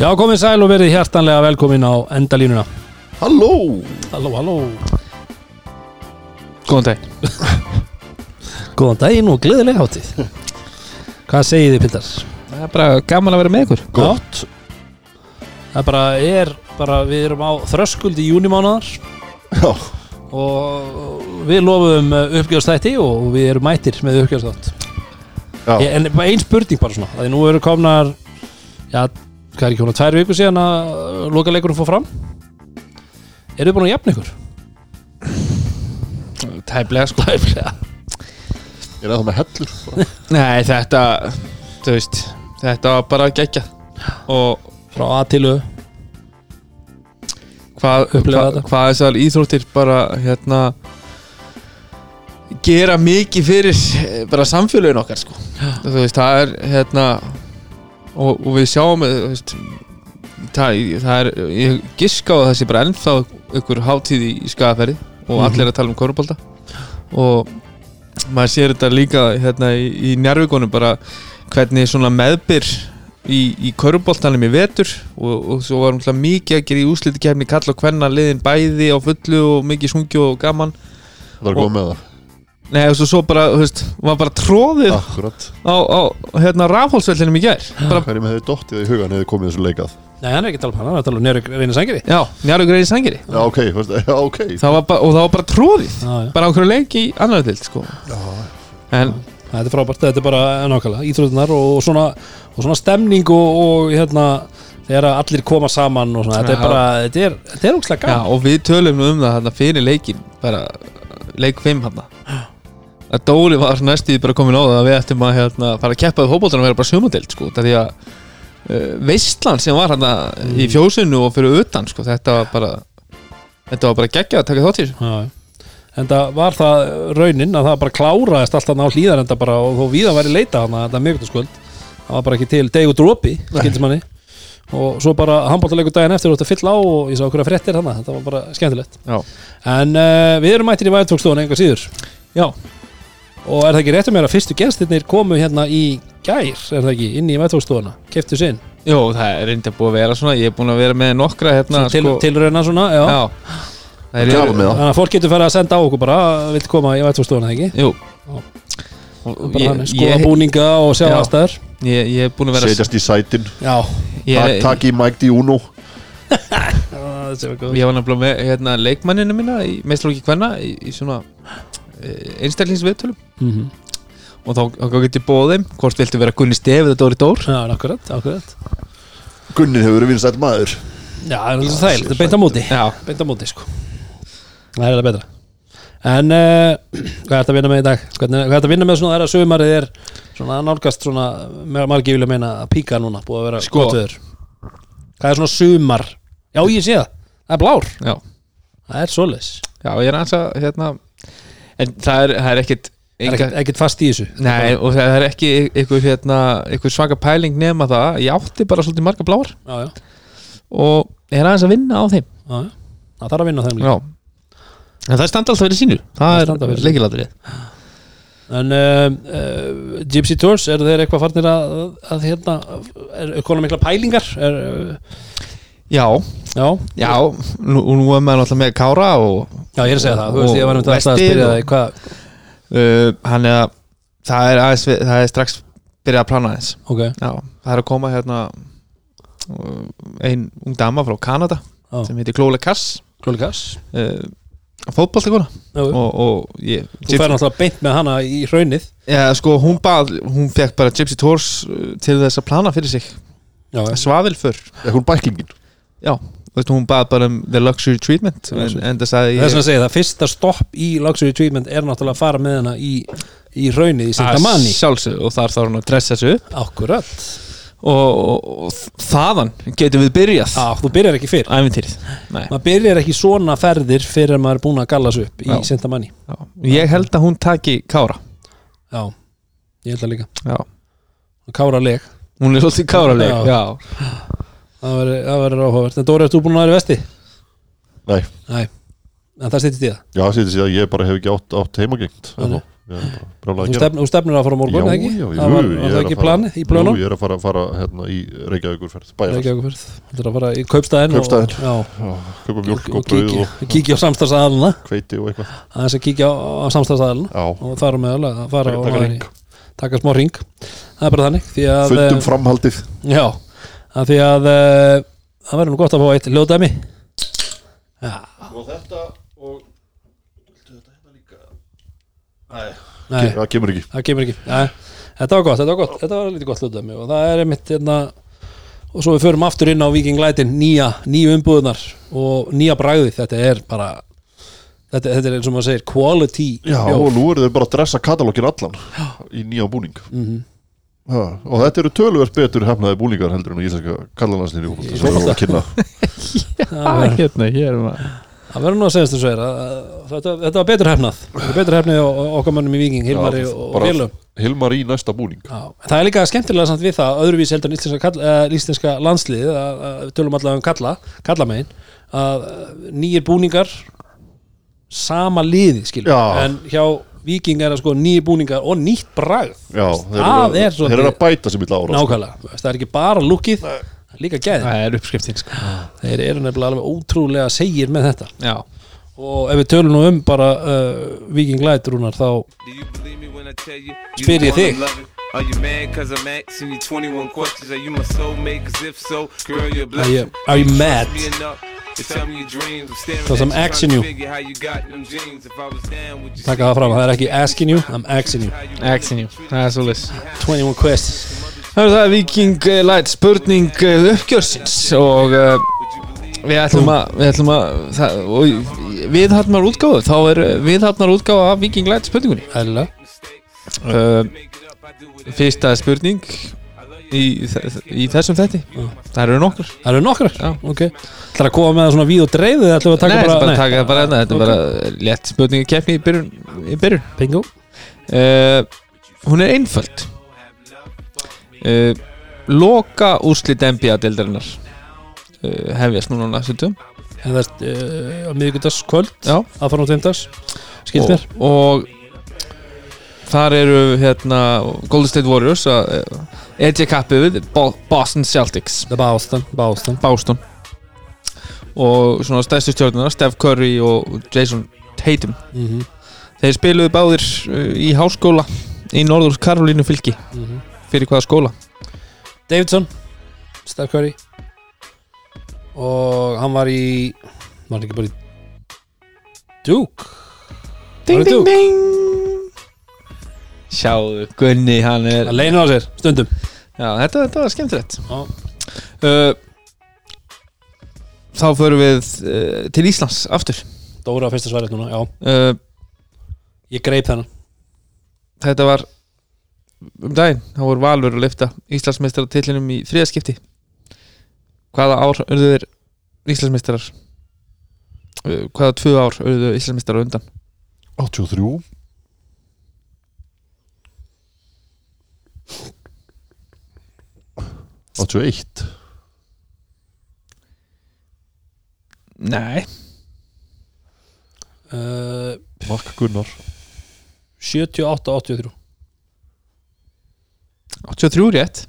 Já, komið sæl og verið hjartanlega velkomin á endalínuna. Halló. Halló, halló. Góðan dag Góðan daginn og gleðilega hátíð. Hvað segið þið, Pildar? Það er bara gaman að vera með ykkur. Gott. Það bara er, bara við erum á þröskuld í júnimánaðar Já, og við lofum uppgjöðstætti og við erum mættir með uppgjöðstátt já, En bara ein spurning bara svona að nú eru komnar já, hvað er ekki komnar, tvær viku síðan að loka leikurinn fór fram. Eru þið búin að jafna ykkur? Tæplega sko. Tæplega. Ég er eða með hellur. Nei þetta Þú veist Þetta var bara gegja Og Frá A til Ö. Hvað hva, þetta. Hvað þessar íþróttir bara hérna Gera mikið fyrir eh, Bara samfélagin okkar sko. Þú veist það er hérna Og, og við sjáum eh, veist, það, það er Ég giska á að það sé bara ennþá Ykkur hátíð í, skagaferði Og Mhm. allir að tala um korfbalta Og maður sér þetta líka hérna í, í njárvíkonum bara hvernig svona meðbyr í, í körubóltanum í vetur. Og, og svo var umhverfað mikið að gera í úsliti kemni kalla hvenna liðin bæði á fullu og mikið sungju og gaman. Það var góð með það Nei, og svo, svo bara, þú veist, var bara tróðið Akkurat. á, á hérna rafhólsvellinum í gær. Bara, Hverjum hefði dottið í hugan hefði komið þessu leikað? Nei, hann er ekki að tala um hann, hann er að tala um Njörg reynir sangeri Já, er í sangeri Já, ok, fyrst, já, ok. Það var bara, og það var bara tróðið Já, já. bara á hverju leik í annar dild sko. en Þetta er frábært, þetta er bara nákvæmlega íþrótunar og svona, og svona stemning og, og hérna þegar allir koma saman og svona, þetta er Já. bara þetta er, þetta er ógslag Já, gaman og við tölum nú um það hérna, fyrir leikin bara leik 5 hérna að Dóri var næstíð bara komin á það að við ættum að hérna, fara að keppa við hópoltan og vera bara sumadild sko, það því að uh, veistlan sem var hérna í fjósinu og fyrir utan sko, þetta var bara þetta var bara geggja að taka þátt í þessu. En það var það raunin að það bara kláraðist alltaf ná hlýðar enda bara og þó víða væri leita hann að þetta miðvitaðskvöld það var bara ekki til deg og dropi skildismanni og svo bara handbóltaleikur daginn eftir og þetta fyll á og ég sá okkur að fréttir hann þetta var bara skemmtilegt. Já, En uh, við erum mættir í væðtókstofun enga síður. Já, og er það ekki réttum mér að fyrstu gestirnir komu hérna í gær, er það ekki, inn í væðtókstofuna keftu sinn, Jó, það er reyndi að búið að vera svona ég er búin að vera með nokkra hérna til, sko, tilrauna svona já. Já, það er Gaman með það. Þannig að fólk getur farið að senda á okkur bara vill koma í væðtókstofuna, ekki? Jú. Bara skoða búninga og sjá Já. aðstæður ég, ég er búin að vera Setjast í sætin. Já, ég, Takk í Mike Diuno það sé góð. Ég var nefnilega með hérna, leikmanninu minna í meðslóki kvenna í, í svona e, einstaklingsviðtölum. Mhm. og þá, þá get ég bóð þeim hvort viltu vera Gunni Stef eða Dóri Dór. Já, akkurat, akkurat. Gunnin hefur verið vinsætt maður. Já, það er alltaf þægilegt, þetta er beint á móti. Já, Beint á móti, sko. Það er það betra. En uh, hvað er þetta að vinna með í dag? Hvernig, hvað er þetta að vinna með svona þegar sömarið er svona nálgast svona margir vilja meina að píka núna búið að vera Sko. gott viður Hvað er svona sumar? Já, ég sé það, það er blár. Já, Það er svoleiðis. Já, ég er aðeins að hérna, en það er, það er ekkit er ekkert, ekkert fast í þessu. Nei, og það er ekki einhver, hérna, einhver svaka pæling nema það. Ég átti bara svolítið marga bláar. Já, já, og er aðeins að vinna á þeim. Já, já. Það þarf að vinna á þeim líka. Já. En það standa alltaf fyrir sínu. Það Það, er leikilatrið En uh, uh, Gypsy Tours, eru þeir eitthvað farnir að, að hérna, er konar mikla pælingar? Er, uh, Já, já, já, nú, nú er maður alltaf með Kára og já, ég er að segja það, þú veist, Og ég var nefnt alltaf að spyrja og- það hvað, uh, hann er að það er, aðeins, við- það er strax byrjað að plana þess ok, Já, það er að koma hérna uh, ein ung dama frá Kanada já, sem heitir Klóle Kass Klóli Kass uh, fótballtakona Já, og, og ég, Þú fær náttúrulega beint með hana í hraunið. Ja, sko, hún, bað, hún fekk bara Gypsy Tours uh, til þess að plana fyrir sig. Já, já, Er hún bæklingin? Já, veistu, hún bað bara um the luxury treatment en, en það sagði þess að segja það, fyrsta stopp í Luxury Treatment er náttúrulega að fara með hana í, í hraunið í Sintamani sjálfsög og þar þarf hún að dressa sig upp Akkurat og, og, og þaðan getum við byrjað Já, þú byrjar ekki fyrr ævintýrið Nei. Maður byrjar ekki svona ferðir fyrir að maður er búin að galla sig upp í Já. Sintamani Já. ég held að hún taki Kára Já, ég held að líka Já. Kára leg hún er svolítið Káraleg Já. Já. Það verður- það áhugavert. En Dóri, ert þú búin að vera í vesti? Nei, Nei, en það stýttist í það? Já, sýtti sér að ég bara hef ekki átt, átt heimagengt er Þú, stefnir að fara á morgun, Já, ekki? já, það var, jú, var er það að ekki planið í plönum? Jú, ég er að fara, fara hérna í Reykjavíkurferð Reykjavíkurferð. Þú er að fara í kaupstæðin já, Já, kaupa mjölk og kíkja, og kíkja á samstagsaðalina hveiti og eitthvað. Aðeins að kíkja á, á samstagsaðalina Já, og það er fara og taka í- smá ring. Það er bara þannig Fundum eh, framhaldið. Já, að því að eh, það verður nú gott að fá eitt hljóðdæmi. Já, Og þetta og nei, Það kemur ekki. Það kemur ekki. Nei, þetta var gott, þetta var gott, þetta var lítið gott hlutdæmi og það er einmitt hérna og svo við förum aftur inn á Viking Lightin nýja, nýju umbúðunar og nýja bragðið, þetta er bara þetta, þetta er eins og maður segir quality Já, og nú eru þeir bara að dressa katalógin allan í nýja búning. Mhm. Ha, og þetta eru töluvert betur hefnaði búningar heldur en íslenska kallalanslínu Í sem við vorum að kynna. Það verður- hérna, hér er maður. Það verður nú að segja þessu að að þetta, þetta var betur hefnað. Betur hefnað okkar mönnum í Viking Hilmari Já, og, og bara- Félum Hilmar í næsta búning. Já, það er líka skemmtilega samt við það öðruvís heldur en íslenska, uh, íslenska landslið að, að við tölum allavega um kalla kallamegin að uh, nýjir búningar sama liði skilur Já. en hjá Viking er að sko nýjir búningar og nýtt bragð Já, þeir Það eru, er þeir eru að bæta sem illa ára sko. nákvæmlega, það er ekki bara lukkið það er líka geð Það er uppskriftin sko. þeir eru nefnilega alveg ótrúlega segir með þetta Já, og ef við tölum nú um bara uh, Viking Light rúnar þá? Spyr ég þig. Are you mad cause I'm asking you 21 questions? Are you my soulmate? Cause if so, girl, you're Are you- blessed. are you mad? Cause at I'm you, taka það fram, það er ekki asking you, I'm asking you. Action you, það er svolítið 21 questions Það er það Viking eh, Light spurning eh, uppgjörsins og uh, við ætlum að við ætlum að það, og viðhafnar útgáfu. Þá er eh, viðhafnar útgáfu af Viking Light spurningunni Ælilega uh, Fyrsta spurning í, í þessum þetti Það eru nokkur Það eru nokkrar? Já. Ok. Það er að koma með það svona víð og dreifið eða ætlum við að taka Nei, bara bara taka bara hérna Þetta er bara létt spurningi keppni í byrjun, í byrjun. Bingo. Uh, Hún er einföld. Uh, Loka úrslit NBA-deildarinnar uh, hefjast núna á næstu tjóðum En það er uh, á miðvikudags kvöld Já. að fara á tveimdags Skilt mér. og, og þar eru hérna Golden State Warriors að edja kappi við Bo Boston Celtics. Boston Boston. Boston. Og svona stærstu stjórnuna Steph Curry og Jason Tatum. Mm þeir spiluðu báðir uh, í háskóla í Norður Karolínu fylki. Fyrir hvaða skóla? Davidson Steph Curry. Og hann var í Var hann ekki bara í Duke? Ding ding ding sjáðu Gunni hann er Það leynir á sér stundum. Já, þetta, þetta var skemmtilegt. Uh, þá förum við uh, til Íslands aftur. Dóra fyrsta svarið núna Já. Uh, Ég greip þennan. þetta var um daginn, þá voru Valur að lifta Íslandsmeistara tillinum í þriðaskipti. Hvaða ár urðu þeir Íslandsmeistarar? Uh, hvaða tvö ár urðu Íslandsmeistarar á undan? 83 81 nei, uh, Mark Gunnar. 78-83 83 rétt.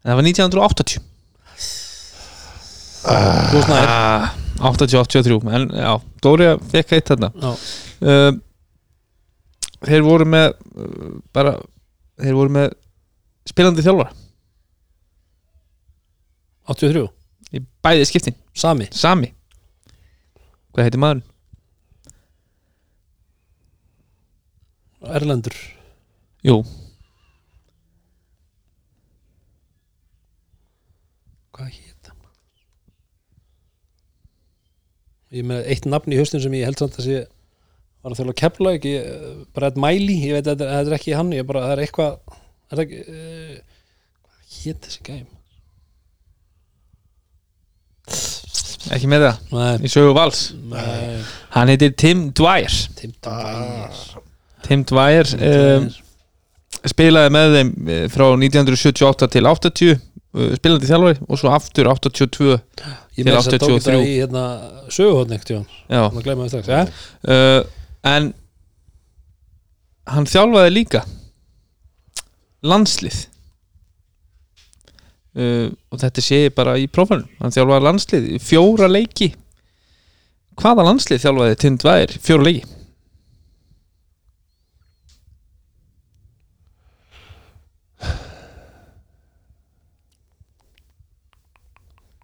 En það var 1980 Þú snæðir ah, 80-83 en já, Dóri fekk eitt þarna. Já. Uh, þeir voru með uh, bara, þeir voru með spilandi þjálfara. 83 í bæði skiptin, Sami? Sami. Hvað heitir maðurinn? Erlendur. Jú, Hvað hétt? Ég með eitt nafn í haustin sem ég held samt að sé var að þjóla að kepla ekki Brad Miley, ég veit að þetta er ekki hann ég bara, það er eitthvað er það ekki, uh, hvað hétt þessi gæm? ekki með það? Nei, í sögu vals? Nei, hann heitir Tim Dwyer. Tim Dwyer. Tim Dwyer um, spilaði með þeim eh, frá 1978 til 80 uh, spilandi þjálfari og svo aftur 82 Ég til með þess að tók 83. þetta í hérna, Jón, já, ja? uh, en hann þjálfaði líka. Landslið. Uh, og þetta sé ég bara í prófanum hann þjálfaði landslið fjóra leiki. Hvaða landslið þjálfaði Tim Dwyer fjóra leiki?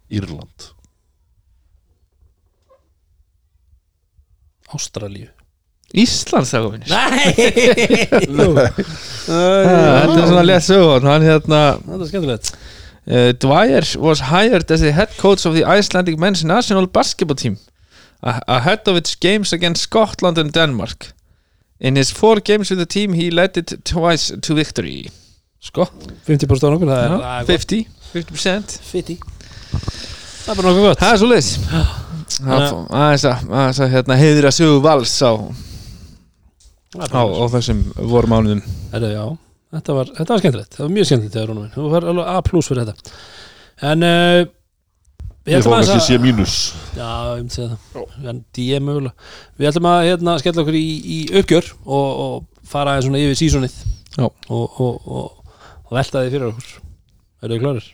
Írland. Ástralíu Íslands þjálfa minnir Nei þetta er svona létt sögur hann hérna Þetta er skemmtilegt Uh, Dwyer was hired as the head coach of the Icelandic men's national basketball team ahead of its games against Scotland and Denmark. In his four games with the team he led it twice to victory. Sko, 50% á nokkur, það er, Já, það er gott. 50, 50%. 50 Það er bara nokkuð gott Það er svo leis. Aðeins að, aðeins að hérna, heiðra sögu vals á, Það er á, á þessum voru mánuðum. Þetta, já, þetta var, þetta var skemmtilegt. Það var mjög skemmtilegt Þú fær alveg A plus fyrir þetta. En uh, Ég fá kannski sé mínus Já, ég myndi segja það. Við ætlum að hérna, skella okkur í, í uppgjör og, og fara aðeins svona yfir sísonið Já. og, og, og, og velta því fyrir okkur. Eru þið klárir?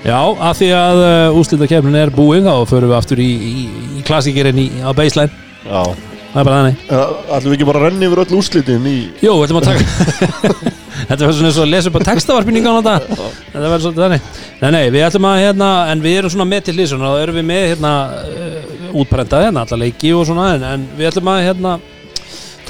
Já, af því að uh, úrslitakefnin er búin þá förum við aftur í, í, í klassíkirinn í, á baseline. Já. Það er bara þannig. Ætlum við ekki bara að renni yfir öll úrslitin í Jú, við ætlum að taka Þetta var svona eins og að lesa upp á textavarpin í gána þetta Þetta verður svolítið þannig. Nei, nei, við ætlum að hérna En við erum svona með til hlýsuna og erum við með hérna uh, útprentað hérna, alla leiki og svona en, en við ætlum að hérna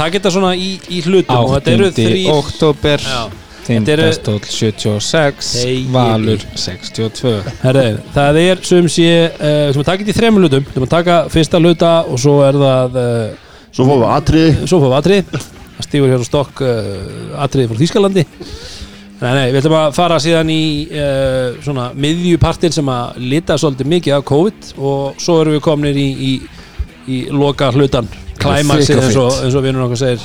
taka þetta svona í, í hlutum. Og þetta eru 8. þrý oktober, Já, Tindastóll 76, Þegiði. Valur 62. herri, það er sem sé uh, við ætlum að taka þetta í þremur hlutum. Við ætlum að taka fyrsta hluta og svo er það uh, Svo fáum við atriði. svo fáum við atrið það stígur hér á stokk uh, atrið frá Þýskalandi. Nei, nei, við ætlum að fara síðan í uh, svona miðjupartin sem að lita svolítið mikið af COVID og svo erum við komnir í, í, í loka hlutan of eins og, og vinnur okkar segir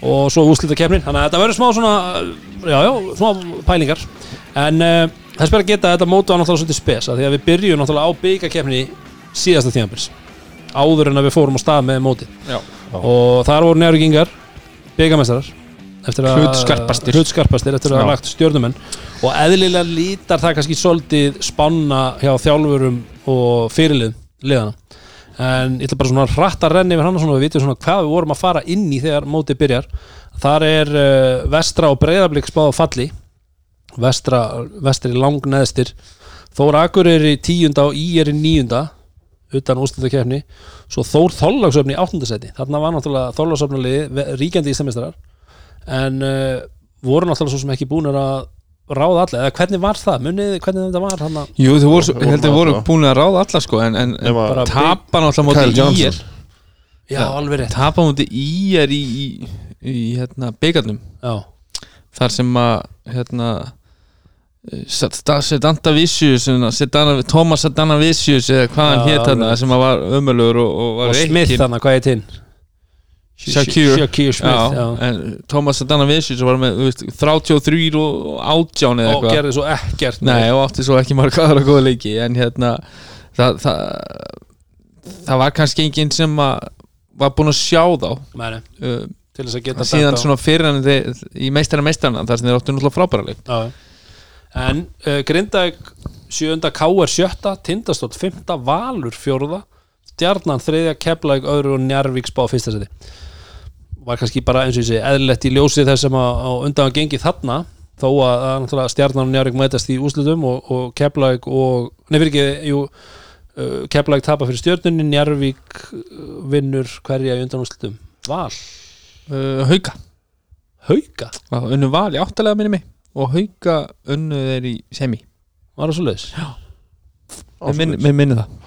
og svo úslita kemnin þannig að þetta verður smá svona já, já, smá pælingar. En uh, þess bara að geta að þetta mótu var náttúrulega svolítið spes að því að við byrjum náttúrulega á byggakefni síðasta tíðanbils áður en að við fórum á stað með móti Já. og þar voru njárvíkingar byggamestrar að Hlutskarpastir. hlutskarpastir eftir að hafa lagt stjórnumenn og eðlilega lítar það kannski svolítið spanna hjá þjálfurum og fyrirlið liðana en ég ætla bara svona hratt að renna yfir hann og við vitum svona hvað við vorum að fara inn í þegar mótið byrjar. Þar er uh, vestra og breyðablík spáð á falli. Vestra, vestri langneðstir. Þór Akur er í tíunda og Í er í níunda utan úrslutakefni svo Þór Þorláksöfni í áttundasæti þarna var náttúrulega Þorláksöfnaliði ríkjandi íslamistarar en uh, voru náttúrulega svo sem ekki búin að ráða alla, eða hvernig var það? Munið hvernig þetta var hann Jú, þau voru, Voru ég held að með voru búin að ráða alla sko en, en, Nema bara- tapa náttúrulega Kyle móti Johnson. ír já, alveg rétt. tapa móti ír í, í, í hérna, byggarnum já, þar sem að hérna Sedanta Vicious Sedana, Thomas Sedana Vicious eða hvað hann Já, hétt þarna alveg. sem að var ömulugur og, og var og Smith reykinn. þannig, hvað heit hinn Shakir. Shakir Smith, já, en Thomas Sedana Vicious var með veist, 33 og 18 eða og gerði svo ekkert Nei, og átti svo ekki marga aðra góða leiki en hérna það, það, það var kannski enginn sem að var búinn að sjá þá. Meni, uh, til þess að geta síðan bent á- svona fyrir hann í meistara meistarna þar sem þeir áttu náttúrulega frábæra leik. En uh, Grindag sjönda K.R. sjötta Tindastótt fymta Valur fjórða Stjarnan þriðja Keflæk öðru og Njarvík spá fyrsta seti var kannski bara eins og ég segi eðlilegt í ljósi þess að á undan að gengi þarna þó að, að náttúrulega Stjarnan og Njarvík mætast í úslutum og, og Keflæk og nefnir ekki, jú uh, Keflæk tapa fyrir stjörnunni Njarvík uh, vinnur hverja í undan úslutum Val, uh, Hauka, Hauka? Unnu val í áttalega minni mig og Hauka unnu þeir í semi. Var það svo leiðis Mér minni, mér minni það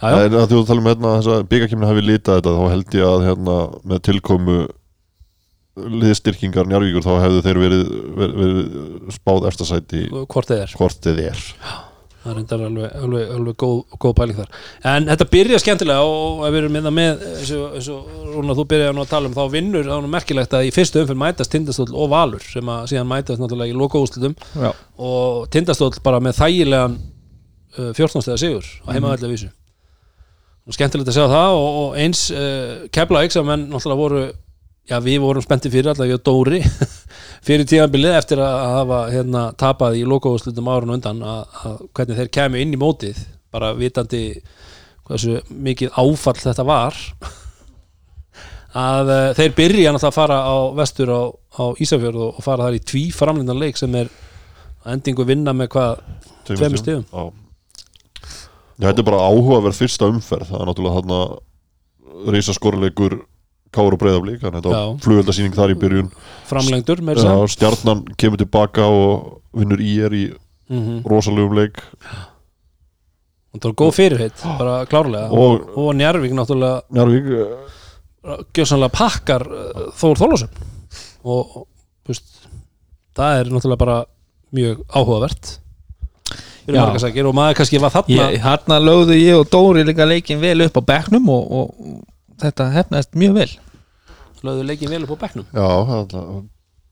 Að þú tala um hérna þess að byggakimni hafi litað þetta þá held ég að hérna með tilkomu liðstyrkingar Njarvíkur þá hefðu þeir verið, verið, verið spáð efstasæti hvort þið er. Hvort þið er. Það er reyndar alveg, alveg, alveg góð, góð pæling þar. En þetta byrja skemmtilega og ef við erum minna með eins og, eins og Rúna þú byrjaði að tala um þá vinnur þá er nú merkilegt að í fyrstu umfyrir mætast Tindastóll og Valur sem að síðan mætast náttúrulega í lokaúslutum Já. og Tindastóll bara með þægilegan uh, 14 stegar sigur á heimaðallega vísu og skemmtilegt að sjá það og, og eins uh, kefla ekki sem menn náttúrulega voru já við vorum spennti fyrir allavega ég og Dóri fyrir tíðanbilið eftir að hafa hérna, tapað í lokaúslutum árun undan að, að hvernig þeir kemur inn í mótið bara vitandi hversu mikið áfall þetta var að uh, þeir byrja náttúrulega að fara á vestur á, á Ísafjörð og, og fara þar í tví framlindan leik sem er að endingu vinna með hvað Tveimur stigum. Þetta er bara áhugaverð fyrsta umferð. Það er náttúrulega þarna reysa skorleikur Káur og Breiðablík þannig að þetta var flugöldasýning þar í byrjun. Framlengdur með þess stjarnan kemur tilbaka og vinnur í er í að rosalegum leik. Það var góð fyrirheit, bara klárlega. Og- og, Njarvík náttúrulega Njarvík, eh, gjössanlega pakkar uh, Þór Þólasum og og, veist, það er náttúrulega bara mjög áhugavert fyrir Já. margasækir og maður kannski var þarna Ég, Hanna lögðu ég og Dóri líka leikin vel upp á bekknum og, og þetta hefnaðist mjög vel. Lögðu leikin vel upp á bekknum? Já, hann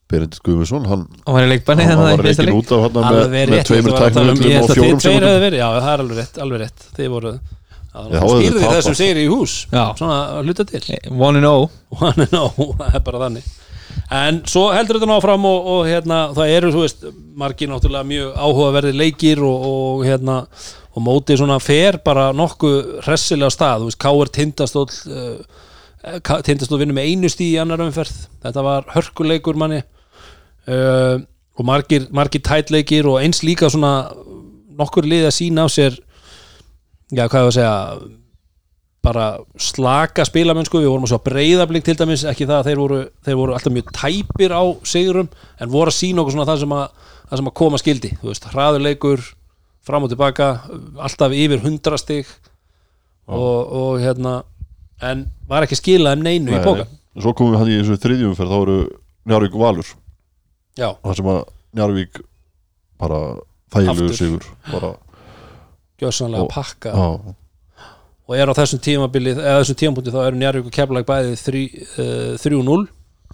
Berendit Guðmundsson, hann, og var í leikbanni hann var reikin leik. út af hann með, með tveimur um- held og að fjórum sekundum já það er alveg rétt, alveg rétt. Þið voru þið þessum segir í hús. Já. svona hluta til. One and oh. One and oh, það er bara þannig en svo heldur þetta náfram og, og hérna, það eru, þú veist, margir náttúrulega mjög áhugaverði leikir og, og hérna, og mótið svona fer bara nokkuð hressilega stað, þú veist, K.R. Tindastóll uh, Tindastóll vinnur með einu stíð í annar umferð, þetta var hörkuleikur manni uh, og margir, margir tætleikir og eins líka svona nokkur lið að sína á sér já, hvað ég að segja bara slaka spilamennsku. Við vorum að svo breyðablík til dæmis ekki það að þeir voru, þeir voru alltaf mjög tæpir á sigurum en voru að sína okkur svona það sem að, það sem að koma skildi þú veist, hraðuleikur fram og tilbaka, alltaf yfir hundra stig og, og hérna en var ekki skilað um neinu í póka svo komum við hann í þessu þriðjumferð þá eru Njarvík og Valur. Já, það sem að Njarvík bara þægilegu sigur bara, gjössanlega Og- pakka já, og er á þessum tímabili eða þessum tímapunkti þá eru Njarvík og Keflag bæði þrí- eh, 3-0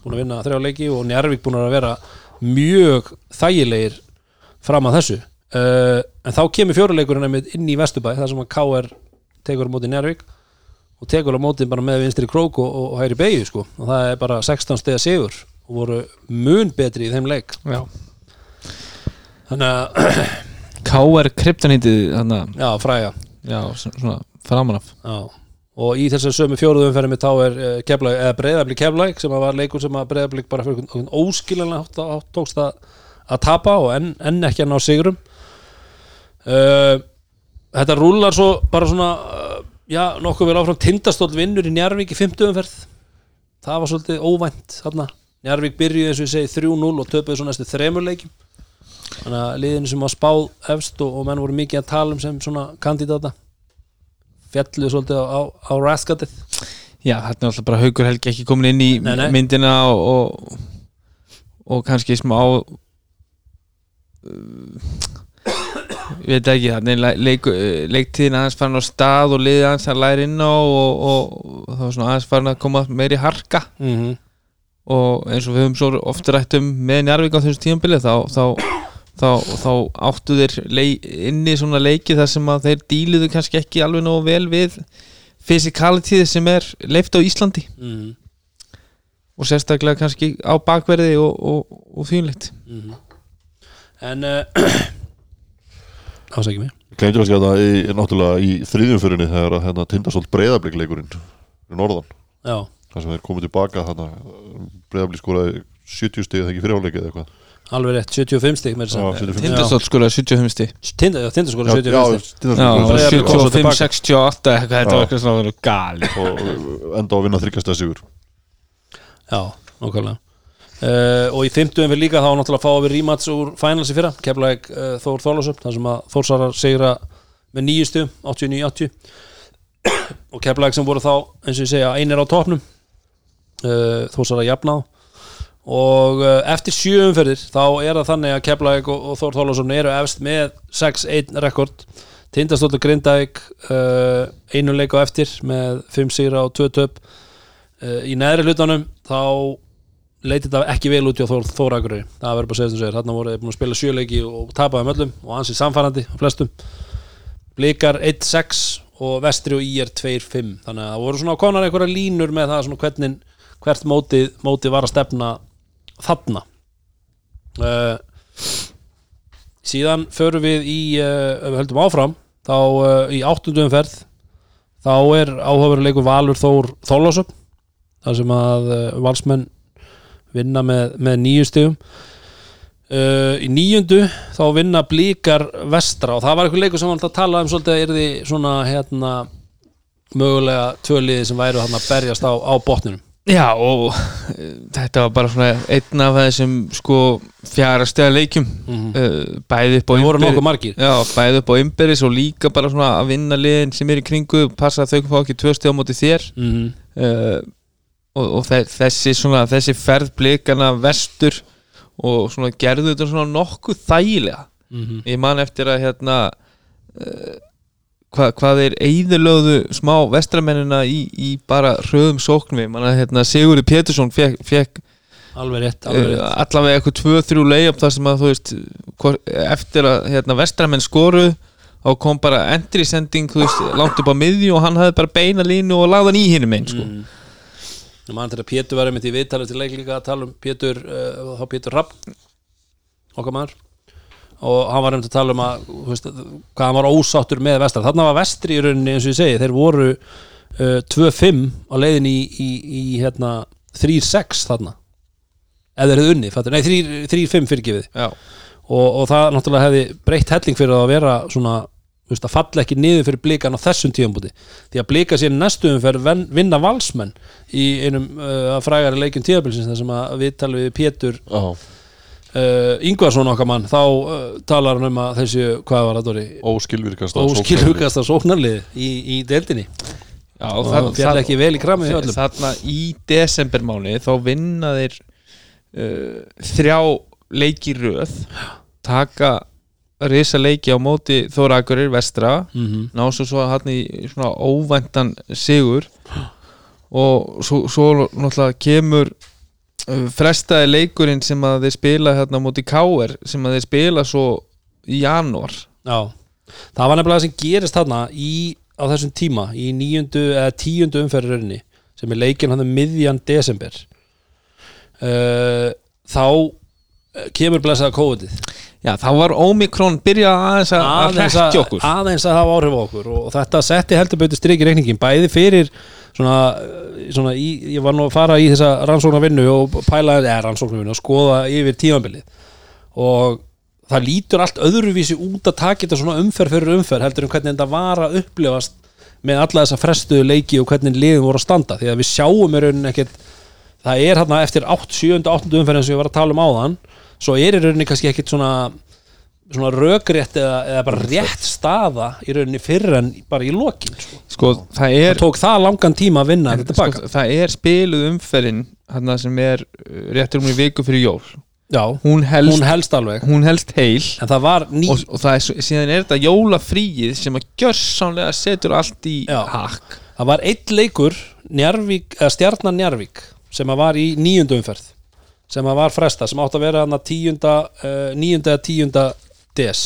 búin að vinna þrjá leiki og Njarvík búin að vera mjög þægilegir fram að þessu uh, en þá kemur fjóruleikurinn einmitt inn í Vesturbæ þar sem að KR tekur á móti Njarvík og tekur á móti bara með vinstri krók og, og hægri beigju sko og það er bara 16 stegar sigur og voru mun betri í þeim leik Já. þannig að, K.R. kryptonítið þannig já, fræga já, svona framanaf og í þessar sömu fjóruðum umferðin með þá er eða breyðablík keflag sem var leikur sem að breyðablík bara fyrir hátt, hátt tókst að, tapa og enn, enn ekki að ná sigrum. Uh, Þetta rúlar svo bara svona uh, já, nokkuð vel áfram. Tindastóll vinnur í Njarvík í 50 umferð. Það var svolítið óvænt þarna. Njarvík byrjuði eins og ég segi 3-0 og töpuði svo næstu þremur leikjum. Þannig að liðinu sem var spáð efst og, og menn voru mikið að tala um sem svona kandidata fjallu svolítið á, á, raskatið Já, þetta er alltaf bara Haukur Helgi ekki komin inn í Nei, nei. myndina og, og, og kannski smá uh, ég veit ekki þannig leik, uh, leiktíðin aðeins farin á stað og liðið aðeins að læra inn á og, og, það var svona aðeins farin að koma meiri harka mm -hmm. og eins og við höfum svo oft rætt um með Njarvík á þessu tímabili þá, þá, þá, þá áttu þeir lei, inni svona leiki þar sem að þeir díluðu kannski ekki alveg nógu vel við fysikalitíð sem er leift á Íslandi. Mm og sérstaklega kannski á bakverði og, og, og þýnlegt en uh, ásækjum mig. Glemdi kannski að það er náttúrulega í þriðjumförinni þegar að hérna, tindastóll breyðablikleikurinn í norðan. Já, þar sem þeir komið tilbaka þarna breyðablik skoraði 70 stig eða ekki fyrirháleikið eða eitthvað alveg rétt, 75 stig með þess 75 75 að Tindaskóla Já, 75 já, stig. Tindastóll Já, skoraði Breiðablik kom svo 75, tilbaka. 68 eitthvað, þetta var eitthvað svona gali og enda á að vinna þryggjastæða sigur. Já, nákvæmlega. Uh, og í 50 við líka þá náttúrulega fáum við rímats úr finals í fyrra, keflaðið uh, Þór Þólasöp, þar sem að Þórsarar segra með nýju stum, 89-80 og keflaðið sem voru þá eins og ég segja einir á topnum uh, Þórsarar jafnáð og uh, eftir sjö umferðir þá er það þannig að Keflavík og, og Þór Þólasson eru efst með 6-1 rekord. Tindastóttur Grindavík uh, einu leik á eftir með 5 sigra og 2 töp. Uh, í neðri hlutanum þá leiti þetta ekki vel út hjá Þór, Þór Akureyri. Það verður bara að segja sem segir, þarna voru búin að spila sjöleiki og tapaði öllum og ansið samfærandi á flestum. Blikar 1-6 og Vestri og IR 2-5 þannig að það voru svona konar einhverja línur með það svona hvernig, hvert mótið, mótið var að stefna þarna. Uh, síðan förum við í uh, ef við höldum áfram þá uh, í áttundum ferð þá er áhugaveruleikur Valur Þór Þólasöp þar sem að valsmenn vinna með, með nýju stigum. Uh, í níundu þá vinna blíkar vestra og það var eitthvað leikur sem var alltaf að tala um svolítið að er því svona hérna mögulega tvöliði sem væru hann að berjast á, á botninum Já og uh, þetta var bara svona einn af þessum sko fjara stega leikjum uh, bæði upp á Já, bæði upp á ymberis og líka bara svona að vinna liðin sem er í kringu passa að þau fá ekki tvö steg á móti þér. Mm -hmm. uh, og, og þe- þessi svona þessi ferð blikana vestur og svona gerðu þetta svona nokkuð þægilega. Mhm. ég man eftir að hérna uh, hva, hvað er eigðurlöðu smá vestramennina í, í bara hröðum sóknum að hérna, Sigurði Pétursson fekk, fekk alveg rétt, alveg uh, rétt. allavega eitthvað tvö, þrjú leiðum þar sem að þú veist hvor, eftir að hérna, vestramenn skoru þá kom bara entry sending veist, langt upp á miðju og hann hafði bara beina línu og lagði hann í hinum einn sko. Mm. Nú mann þegar Pétur var einmitt í viðtalið til leik líka að tala um Pétur, uh, Pétur Rapp okkar maður og hann var einmitt að tala um að veist, hvað hann var ósáttur með vestra. Þarna var vestri í rauninni eins og ég segi þeir voru uh, 2-5 á leiðin í, í, í hérna 3-6 þarna. Eða þeir hefðu unni, fattur, nei 3 3-5 fyrirgefið. Já. og, og það náttúrulega hefði breytt helling fyrir að vera svona veist, að falla ekki niður fyrir blikan á þessum tíðanbúti því að blika sér næstu umferð ven- vinna valsmenn í einum uh, frægari tíðabilsins þar sem að við talum við Pétur Já, uh, Ingvarsson okkar mann þá uh, talar hann um að þessu, hvað var það Dóri? Óskilvirkasta óskilhugasta sóknarlið í, í deildinni. Já, og það fjall ekki vel í öllum. þarna í desembermáni þá vinna þeir uh, þrjá leiki röð. Taka risa leiki á móti Þóra Akurir vestra. Mm -hmm. ná svo svo hann í svona óvæntan sigur. Og svo, svo náttúrulega kemur frestaði leikurinn sem að þeir spila hérna móti Káer sem að þeir spila svo í janúar. Já, það var nefnilega það sem gerist þarna í, á þessum tíma í níundu eða tíundu umferðurinni sem er leikin hann um miðjan desember. Uh, þá eh, kemur blessaða COVID-ið. Já, þá var Omikron byrjað aðeins að, að að, okkur. aðeins að hafa áhrif á okkur og þetta setti heldur betur strikið reikningin bæði fyrir svona, eh, svona í, ég var nú að fara í þessa rannsóknarvinnu og pæla, eða rannsóknarvinnu og skoða yfir tímabilið. Og það lítur allt öðruvísi út að taka þetta svona umferð fyrir umferð heldur en hvernig þetta var að upplifast með alla þessa frestuðu leiki og hvernig liðum voru að standa. Því að við sjáum í rauninni ekkert það er hérna eftir 8, 7, 8 umferð eins og ég var að tala um áðan svo er í rauninni kannski ekkert svona svona rökrétt eða, eða bara rétt staða í rauninni fyrir en bara í lokin sko. Sko, það það er tók það langan tíma að vinna tilbaka sko, það er spiluð umferðin hérna sem er uh, réttur um í viku fyrir jól. Já, hún helst, hún helst alveg. hún helst heil. En það var ný og, og það er, síðan er þetta jólafríið sem að gjörsamlega setur allt í Já. hakk. Það var eitt leikur Njarvík, stjarnan Njarvík sem að var í níundu umferð sem að var fresta, sem átt að vera hann að tíunda, uh, níunda eða tíunda des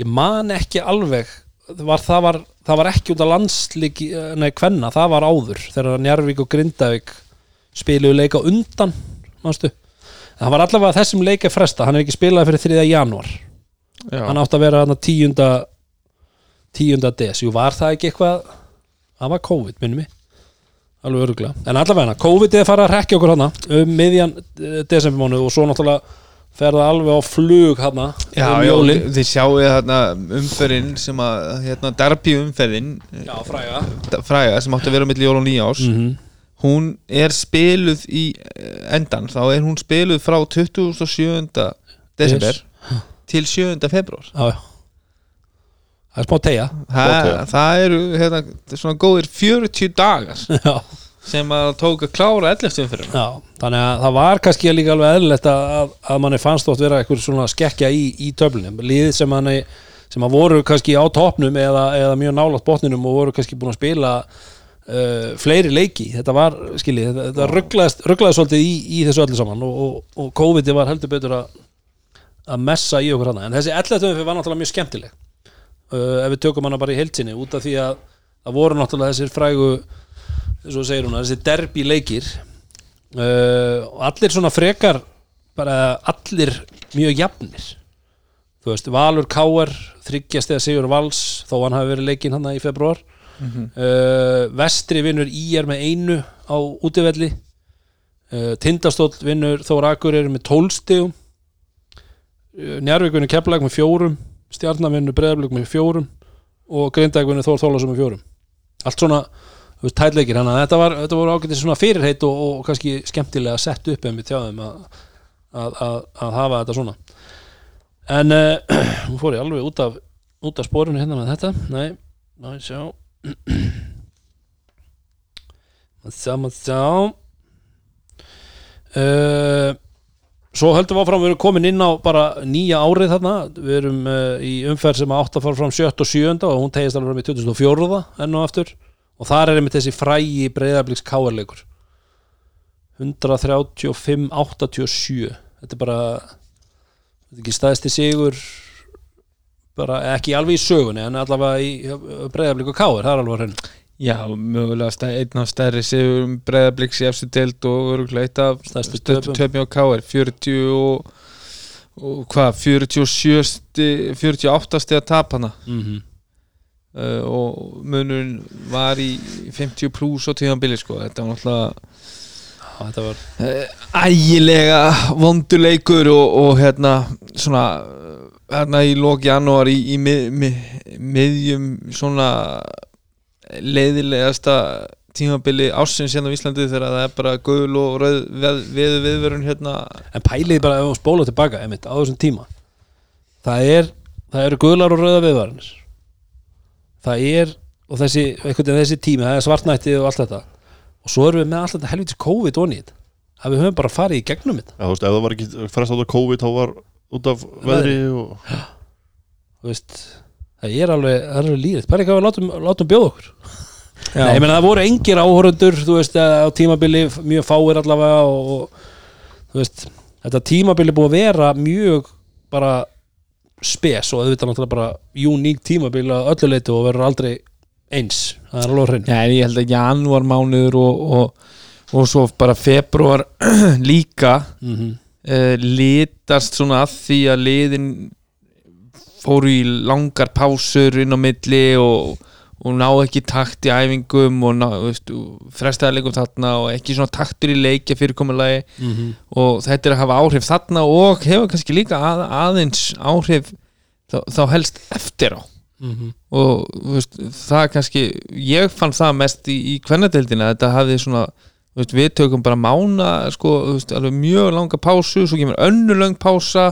ég man ekki alveg var, það, var, það var ekki út af landslíki nei, kvenna, það var áður þegar Njarvík og Grindavík spiluðu leika undan manstu? það var allavega þessum leika fresta hann er ekki spilaði fyrir 3. janúar Já. hann átt að vera hann að tíunda tíunda des, jú var það ekki eitthvað það var COVID, minnum mig alveg öruglega, en allavega COVID er farið að rekja okkur hana um miðjan desembermánu og svo náttúrulega fer það alveg á flug hana Já, um já, þið- sjáu þarna umferðin sem að, hérna, derbi umferðin já, fræga fræga sem átti að vera milli jól og nýjás mm hún er spiluð í eh, endan, þá er hún spiluð frá 27. desember til 7. februar já, já. Það er smá tegja Þa, Ok. það eru hérna, svona góðir 40 dagar. Já, sem að tók að klára 11. umfyrir þannig að það var kannski líka alveg eðlilegt að, að, manni fannst oft vera eitthvað svona skekkja í, í töflunum lið sem manni sem að voru kannski á topnum eða, eða mjög nálátt botninum og voru kannski búin að spila uh, fleiri leiki þetta var, skiljið, þetta, þetta rugglaðist, rugglaðist svolítið í, í þessu öllu saman og, og, og COVID var heldur betur að að messa í okkur hana en þessi 11. umfyrir var náttúrulega mjög skemmtileg uh, ef við tökum hana bara í heilsinni út af því að það voru náttúrulega þessir frægu og segir hún þessi derbi leikir uh, og allir svona frekar bara allir mjög jafnir. Þú veist, Valur Káar þryggjast eða Sigur Vals þó hann hafi verið leikinn hann í februar uh, Vestri vinnur IR með einu á útivelli. Uh, Tindastóll vinnur Þór Akureyri með tólstegum uh, Njarvík vinnur Keflag með fjórum. Stjarnar vinnur Breiðablík með fjórum. Og Grindag vinnur Þór Þólasum með fjórum. Allt svona veist, tætleikir þannig að þetta, var, þetta voru ágætið svona fyrirheit og, og kannski skemmtilega sett upp en við tjáðum að, að, að, að hafa þetta svona. En uh, hún fór ég alveg út af út af spórinu hérna með þetta. Nei, ég sjá. Maður sjá, maður sjá. Uh, svo höldum við áfram við erum komin inn á bara nýja árið þarna. Við erum uh, í umferð sem átt að fara fram 7 og 7 og hún tegist alveg fram í 2004 enn og aftur og þar er einmitt þessi frægi breyðabliks káarleikur. 135-87 þetta er bara þetta er ekki staðist í sigur bara ekki alveg í sögunni en allavega í breyðablík og káar, það er alveg hrein Já, mögulega einn af stærri sigur breyðabliks í efstu deild og örgulega eitt af Stærstu töpum. á KR 40 og, og hvað, 47 sti- 48 stið að tap hana? Mm -hmm. Uh, og munurinn var í 50 pluss og tíðanbili sko, þetta var náttúrulega þetta var ægilega vonduleikur og, og hérna svona uh, hérna í lók janúar í, í mið, mið, miðjum svona leiðilegasta tímabili ársins hérna á Íslandi þegar það er bara gul og rauð veð, veðu viðverun hérna. En pælið bara ef hún spóla tilbaka einmitt, á þessum tíma það er það eru gular og rauða viðvarinir það er og þessi, þessi tími, það er svartnætti og allt þetta. Og svo erum við með allt þetta helvitis COVID onni að við höfum bara farið í gegnum þetta. Já, þú veist, ef það var ekki frest át af COVID þá var út af veðri. og þú veist, það er alveg, alveg líðið bara ekki að við látum, látum bjóða okkur. Já. Nei, ég meina það voru engir áhorundur þú veist, á tímabili mjög fáir allavega og, og þú veist, þetta tímabili búið að vera mjög bara spes og auðvitað náttúrulega bara uník tímabili að öllu leiti og verður aldrei eins, það er alveg hrein en ég held að janúar mánuður og, og, og svo bara februar líka mm -hmm. uh, litast svona að því að liðin fóru í langar pásur inn á milli og, og ná ekki takt í æfingum og ná, veist, frestaðarleikum þarna og ekki svona taktur í leikja fyrirkomulagi. Og þetta er að hafa áhrif þarna og hefur kannski líka að, aðeins áhrif þá, þá helst eftir á. Og þú veist, það kannski ég fann það mest í, í kvennadeildina þetta hafði svona þú veist, við tökum bara mána sko, mjög langa pásu svo kemur önnur löng pása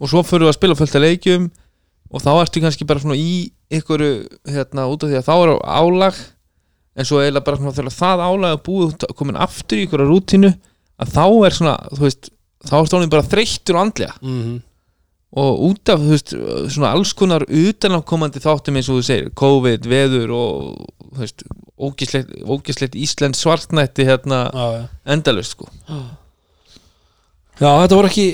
og svo fyrir við að spila fullt af leikjum og þá ertu kannski bara svona í ykkur hérna út af því að þá er álag en svo eiginlega bara svona þegar það álag er búið komin aftur í ykkur rútínu að þá er svona, þú veist þá er stónin bara þreyttur og andlega Mhm. og út af þú veist, svona alls konar utanafkomandi þáttum eins og þú segir COVID, veður og þú veist, ógislegt, ógislegt Ísland svartnætti hérna Já, já. endalust sko Já, þetta voru ekki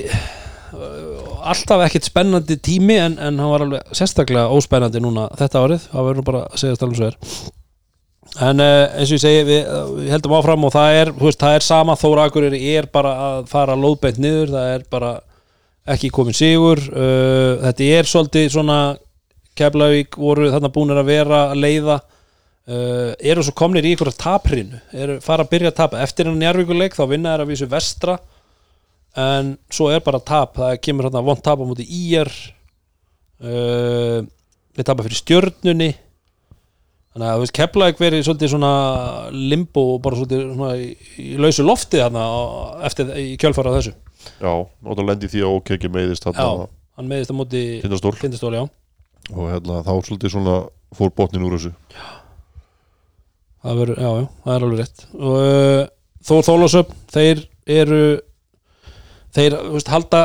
alltaf ekkert spennandi tími en, en hann var alveg sérstaklega óspennandi núna þetta árið, það verður bara að segja stælum svo er. En uh, eins og ég segi við, við heldum áfram og það er, veist, það er sama Þóra Akureyri er bara að fara lóðbeint niður, það er bara ekki komin sigur uh, þetta er svolítið svona Keflavík voru þarna búinir að vera að leiða uh, eru svo komnir í ykkur taprinu, eru fara að byrja að tapa. Eftir hennar njárvíkuleik þá vinna er að vísu vestra en svo er bara tap. Það kemur hérna vond tap á móti íjar uh, við tapa fyrir stjörnunni. Þannig að veist Keflavík verið svolítið svona limbo og bara svolítið svona í, í lausu lofti þarna eftir í kjölfara þessu. Já, og það lendi því að OK ekki meiðist já, þarna hann meðist á móti tindastól. Tindastól, já. Og hérna, þá svolítið svona fór botnin úr þessu. Það, verður, já, já, það er alveg rétt. Og uh, Þór Þólásöp þeir eru þeir veist, halda,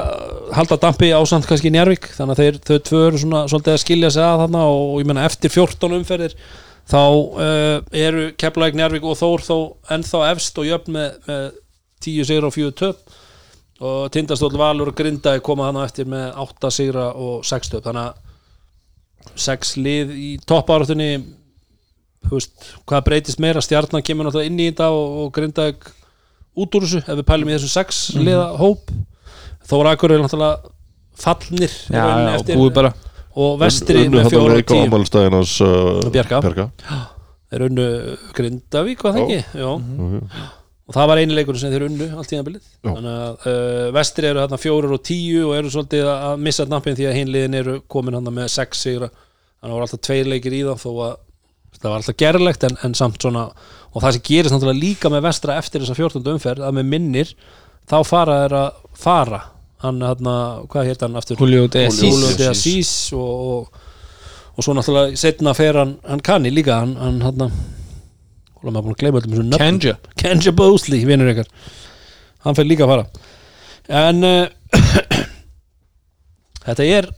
halda dampi ásand kannski Njárvík þannig að þeir þau tvö eru svona svolítið að skilja sig að þarna og, og ég menna eftir 14 umferðir þá uh, eru Keflæk, Njárvík og Þór þó ennþá efst og jöfn með, með 10 sigra og 4 töp. Og Tindastóll Valur og Grindaði koma þannig eftir með 8 sigra og 6 töp. Þannig að 6 lið í toppáröftunni hvað breytist meira? Stjarnan kemur náttúrulega inn í þetta og, og Grindaði út úr þessu ef við pælum í þessu 6 liða hóp Þóra Akur er náttúrulega fallnir í Já, já, eftir- og vestri Unnu með 4 og leik á 10 afmælistæðin hans uh, Bjarka. Bjarka þeir unnu Grindavík, hvað það ekki? Já. Mhm. og það var eini leikur sem þeir unnu allt í það Já. þannig að uh, vestri eru þarna fjórir og tíu og eru svolítið að missa nappin því að hinliðin eru komin hann með sex sigra þannig að það voru alltaf tveir leikir í það þó að það var alltaf gerlegt en, en samt svona og það sem gerist náttúrulega líka með vestra eftir þessa 14. umferð að með minnir þá fara þeir að fara hann hann, hvað heit hann aftur? Julio de Assis. Og, og, og svo náttúrulega setna fer hann, hann kanni líka hann hann hann Hvað maður búin að gleyma nöfnum Kenja Kenja Bosley, vinnur ykkar hann fyrir líka að fara en uh, þetta er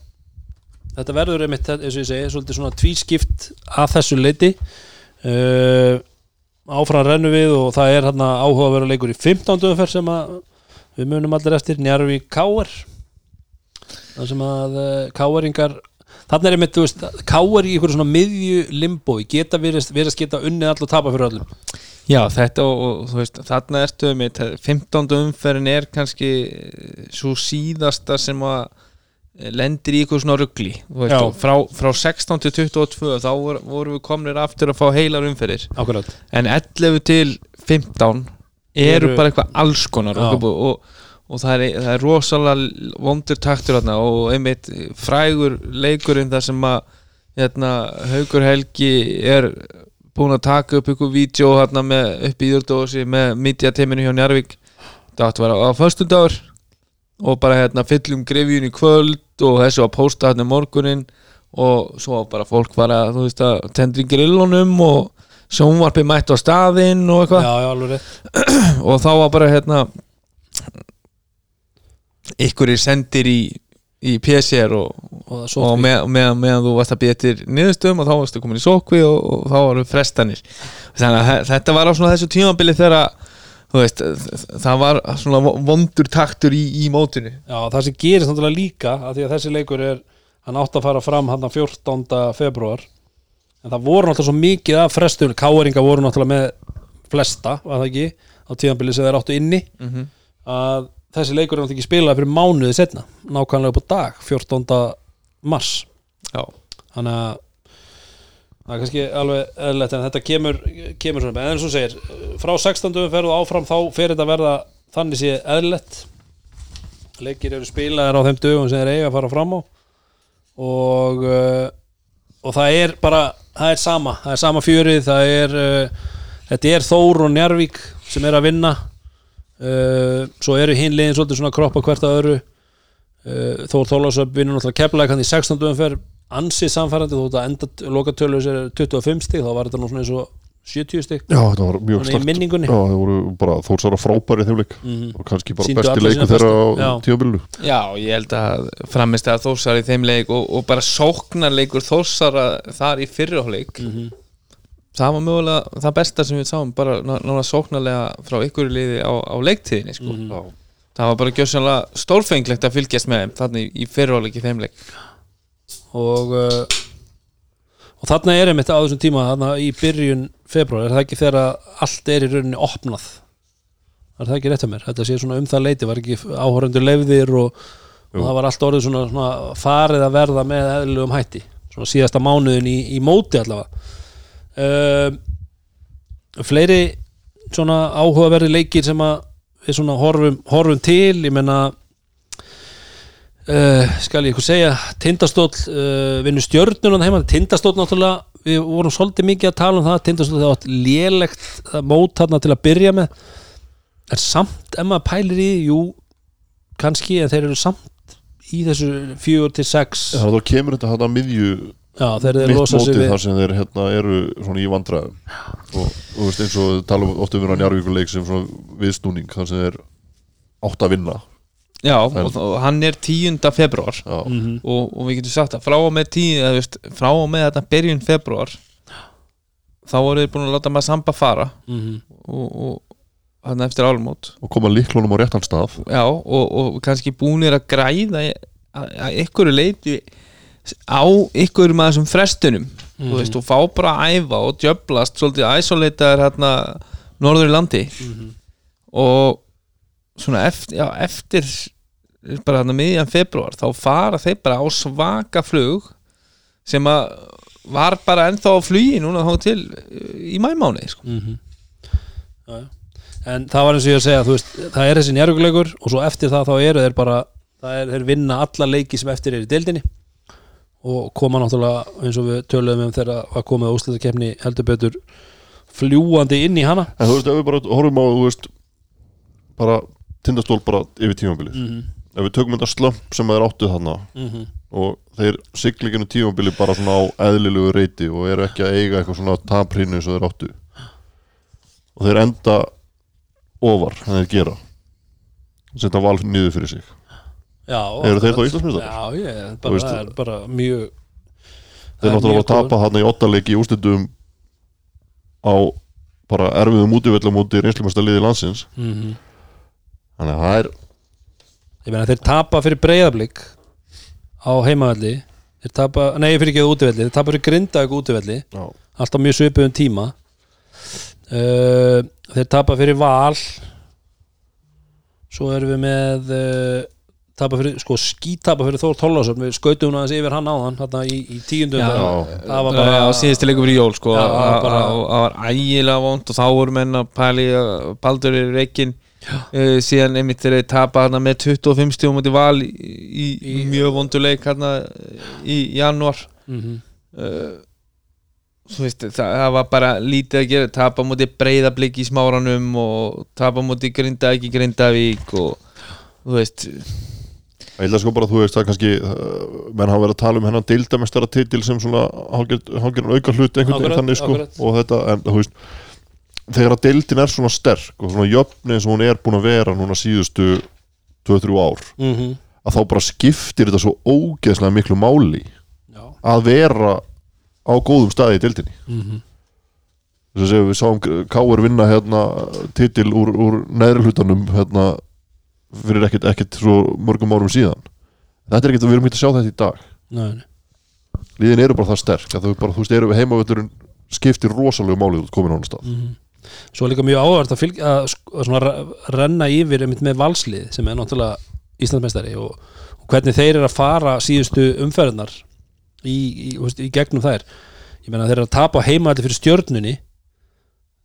þetta verður einmitt, eins og ég segi, svolítið svona tvískipt að þessu leiti uh, áfram rennum við og það er hérna áhuga að vera leikur í 15. umferð sem að við munum allir eftir Njarvi Káar það sem að uh, Káaringar Þannig er einmitt, þú veist, káar í ykkur svona miðju limbói, geta verið, að geta unnið all og tapa fyrir öllum. Já, þetta og, og þú veist, þarna ertu mitt, 15. umferðin er kannski svo síðasta sem að eh, lendir í ykkur svona ruggli frá, frá 16 til 22 þá voru, voru við komnir aftur að fá heilar umferðir. Akkurat. en 11 til 15 eru, Eru- bara eitthvað alls konar og, og, og það, er, það er rosalega vondur taktur þarna og einmitt frægur leikurinn þar sem að hérna, Haugur Helgi er búin að taka upp ykkur vídeo hérna með upp í Íðurdósi með midjateiminu hjá Njarvík það átti að vera á föstudagur og bara hérna fyllum grefjun í kvöld og þessu að posta hérna morgunin og svo bara fólk var að þú veist að tendri grillunum og sjónvarpi mætt á staðinn og eitthvað. Og þá var bara hérna ykkur er sendir í í PCR og, Og og sótti. með, með, meðan þú varst að býja til niðurstöðum og þá varstu komin í sókvi og, og þá varu frestanir þannig að þe- þetta var á svona þessu tímabili þegar þú veist, það var svona vondur taktur í, í mótinu Já, það sem gerist náttúrulega líka að því að þessi leikur er, hann átt að fara fram hann 14. februar en það voru náttúrulega svo mikið af frestun káeringa voru náttúrulega með flesta, var það ekki, á tíðanbili sem þeir áttu inni Mhm. að þessi leikur er náttúrulega ekki spilað fyrir mánuði setna, nákvæmlega upp á dag 14. mars Já, þannig að það er kannski alveg eðlilegt en þetta kemur, kemur svona en eins og segir, frá 16. umferð og áfram þá fer þetta verða þannig sé eðlilegt. Leikir eru spilaðir á þeim dögum sem þeir eiga að fara fram á. Og uh, og það er bara, það er sama. Það er sama fjörið, það er uh, þetta er Þór og Njarvík sem er að vinna. Uh, svo eru hinn liðin svolítið svona kroppa hvert að öru uh, Þór Þólásöp vinnur náttúrulega keplega hann í 16. umferð ansið samfærandi þótt að enda lokatölu er 25 stig þá var þetta nú svona eins og 70 stig Já, þetta var mjög Svona í start minningunni. Já, það voru bara þórsara frábæri þeim leik Mhm. og kannski bara Sýndu besti leiku þeirra á Já. tíðabilnu Já, ég held að framist að þórsar í þeim leik og, og bara sóknarleikur þórsara þar í fyrrihleik Mhm. það var mögulega það besta sem við sáum bara ná- nána sóknarlega frá ykkur liði á, á leiktíðinni sko. Mhm. það var bara gjössanlega stórfenglegt að fylgjast með þeim þannig í fyrrihleik í þeim leik og uh, og þarna er einmitt á þessum tíma þarna í byrjun februar er það ekki þegar allt er í rauninni opnað? Er það ekki rétt að mér? Þetta sé svona um það leiti, var ekki áhórendur lefðir og, og það var allt orðið svona, svona farið að verða með eðlugum hætti svona síðasta mánuðin í, í móti allavega. Uh, fleiri svona áhugaverði leikir sem að við svona horfum, horfum til ég menna uh, skal ég eitthvað segja? Tindastóll uh, vinnu stjörnuna heima. Tindastóll náttúrulega við vorum svolítið mikið að tala um það Tindastóll það átt lélegt mót þarna til að byrja með. En samt ef maður pælir í jú kannski en þeir eru samt í þessu fjögur til sex. Að þá kemur þetta hann að miðju Já, mitt mótið við þar sem þeir hérna, eru svona í vandræðum. Og þú veist eins og tala oft um hérna Njarvíkuleik sem svona viðsnúning þar sem þeir átt að vinna Já, og, og hann er 10. februar Já, Mhm. og, og við getum sagt að frá og með 10 eða, veist, frá og með þetta byrjun februar þá voru þeir búin að láta maður samba fara. Mhm. og, og hann eftir álmót og koma líklunum á réttan stað. Já, og, og kannski búinir að græða að, að ykkur leiti á ykkur með þessum frestunum. Þú veist, og fá bara að æfa og djöblast svolítið isolataður hérna norður í landi. Og svona eftir, já, eftir bara hérna miðjan februar þá fara þeir bara á svaka flug sem að var bara ennþá á flugi núna þá til í mæmáni sko. Mhm. Já, já. En það var eins og ég að segja þú veist, það er þessi njárvíkuleikur og svo eftir það þá eru þeir bara það er þeir vinna alla leiki sem eftir er í deildinni og koma náttúrulega eins og við töluðum um þegar að komið úslitakefni heldur betur fljúandi inn í hana En þú veist, ef við bara horfum á, veist bara tindastól bara yfir tímabilið Mhm. ef við tökum þetta slömp sem þeir áttu þarna Mhm. og þeir siglinginu tímabili bara svona á eðlilegu reyti og eru ekki að eiga eitthvað svona taprínu eins og þeir áttu og þeir enda ofar en þeir gera setja val niður fyrir sig Já, Eru þeir þá Íslandsmeistarar? Já, ég, bara, veist- er bara mjög þeir er náttúrulega að tapa hann í ottaleiki í ústundum á bara erfiðum útivellum úti reynslumesta liði landsins Mhm. Þannig að það er Ég meina þeir tapa fyrir breyðablík á heimavelli. Þeir tapa, nei fyrir ekki útivelli. Þeir tapa fyrir grindaug útivelli. Já, alltaf mjög svipuðum tíma. Uh, þeir tapa fyrir val. Svo erum við með uh, tapa fyrir, sko skítapa fyrir Þór Tollásson við skautum hún aðeins yfir hann áðan þarna í, í tíundum Já. það var bara á síðustu leikum fyrir jól sko, það var ægilega vond og þá voru menn að pæli að Baldur er reikin uh, síðan einmitt þegar þeir tapa hana með 25 stjórn mútið val í, í, í mjög vondu leik hana í janúar. Mm uh, þú veist, það, það var bara lítið að gera, tapa mútið breyðablík í smáranum og tapa mútið grinda ekki grindavík og þú veist. Ég held að sko bara að þú veist það kannski menn hafa verið að tala um hennan deildamestara titil sem svona hálfgerðan auka hlut einhvern veginn þannig sko akkurat. og þetta en þú veist þegar að deildin er svona sterk og svona jöfni eins og hún er búin að vera núna síðustu 2-3 ár -hmm. að þá bara skiptir þetta svo ógeðslega miklu máli Já að vera á góðum staði í deildinni mm þess að við sáum Káur vinna hérna titil úr, úr neðri hlutanum hérna fyrir ekkert, ekkert svo mörgum árum síðan þetta er ekkert, við erum ekki að sjá þetta í dag Nei, nei. liðin eru bara það sterk að þú veist, eru heimavöldurinn skiptir rosalega málið út komin á hann stað Mhm. Svo er líka mjög áhverð að, að, að renna yfir með valslið sem er náttúrulega Íslandsmeistari og, og hvernig þeir eru að fara síðustu umferðnar í, í, í gegnum þær. Ég meina þeir eru að tapa heimaðli fyrir stjörnunni.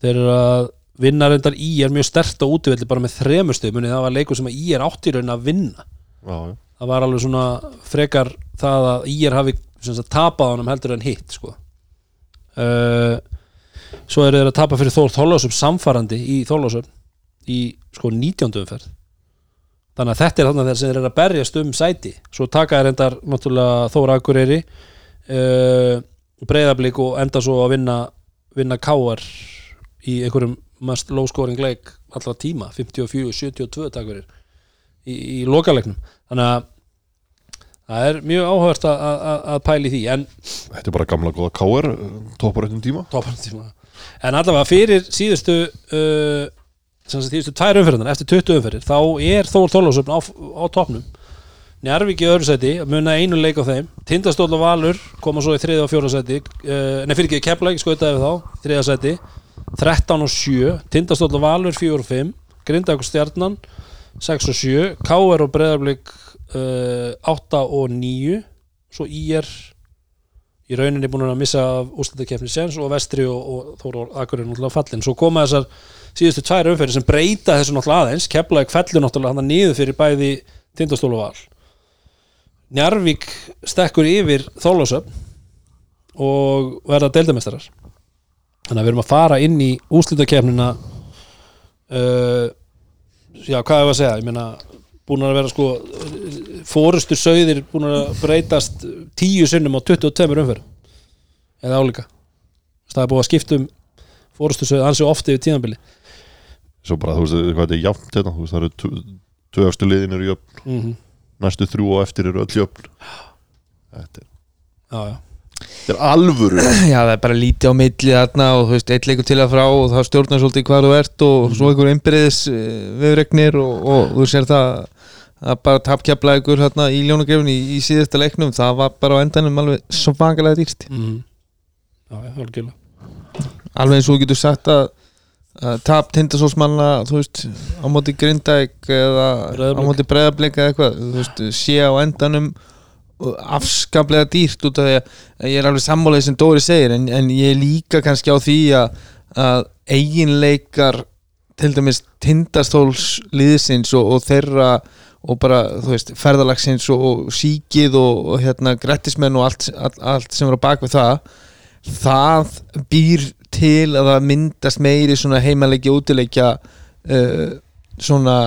Þeir eru að vinna reyndar í er mjög stert á útivelli bara með þremur stöðum það var leikur sem að í er átt í raun að vinna. Já, það var alveg svona frekar það að ír hafi sem sagt, tapað honum heldur en hitt sko. uh, svo eru þeir að tapa fyrir Þór Þólasum samfarandi í Þólasum í sko 19. umferð. Þannig að þetta er þannig að þeir sem eru að berjast um sæti. Svo taka þeir endar náttúrulega Þóra Akureyri uh, breyðablík og enda svo að vinna vinna káar í einhverjum mest low scoring leik allra tíma 54-72 takk fyrir í, í lokalegnum þannig að það er mjög áhört að, pæli því en þetta er bara gamla góða káir toppar einnum tíma. Topan tíma en allavega fyrir síðustu uh, síðustu tvær umferðin eftir 20 umferðir þá er Þór Þorlásöfn á, á topnum Njarvík í öðru seti muna einu leik á þeim. Tindastóll og Valur koma svo í þriða og fjóra seti uh, nei fyrir ekki Keflæk skautaði við þá þriða seti 13 og 7 Tindastóll og Valur 4 og 5 Grindavík og Stjarnan 6 og 7 K.R. og Breiðarblik uh, 8 og 9 svo IR í rauninni búin að missa af úrslutakefni sens og vestri og, og Þóru Akurinn náttúrulega fallin svo koma þessar síðustu tvær umferðir sem breyta þessu náttúrulega aðeins. Keflavík fellur náttúrulega hann niður fyrir bæði Tindastól og Val. Njarvík stekkur yfir Þólásöfn og verða deildamestarar þannig að við erum að fara inn í úrslutakefnina uh, já hvað er að segja? Ég meina búin að vera sko fórustur sögðir búin að breytast tíu sinnum á 22 umferð eða álíka. Það er búið að skipta um fórustu sögðu ansi ofti við tíðanbili svo bara, þú veist, hvað þetta er jafnt hérna, þú veist, það eru tv- tvö efstu liðin eru jöfn, mm -hmm. næstu þrjú og eftir eru öll jöfn þetta er, já, já. þetta er alvöru. Já, það er bara lítið á milli þarna og þú veist, eitt leikur til að frá og það stjórnar svolítið hvað þú ert og svo einhver einbyrðis viðregnir og, og þú sér það að bara tapkjapla ykkur hérna í ljónagrefin í, í síðasta leiknum, það var bara á endanum alveg svakalega dýrst Mm. Já, alveg eins og getur sagt að, að tap tindasólsmanna þú veist, á móti grindæk eða á Breiðablik. móti breðablik eða eitthvað, þú veist, sé á endanum afskaplega dýrt út af því að ég er alveg sammálaðið sem Dóri segir en, en ég er líka kannski á því að, að eiginleikar til dæmis tindastóls liðsins og, og þeirra og bara, þú veist, ferðalagsins og, og síkið og, og hérna grettismenn og allt, allt, allt sem er á bak við það það býr til að það myndast meiri svona heimaleiki útileikja uh, svona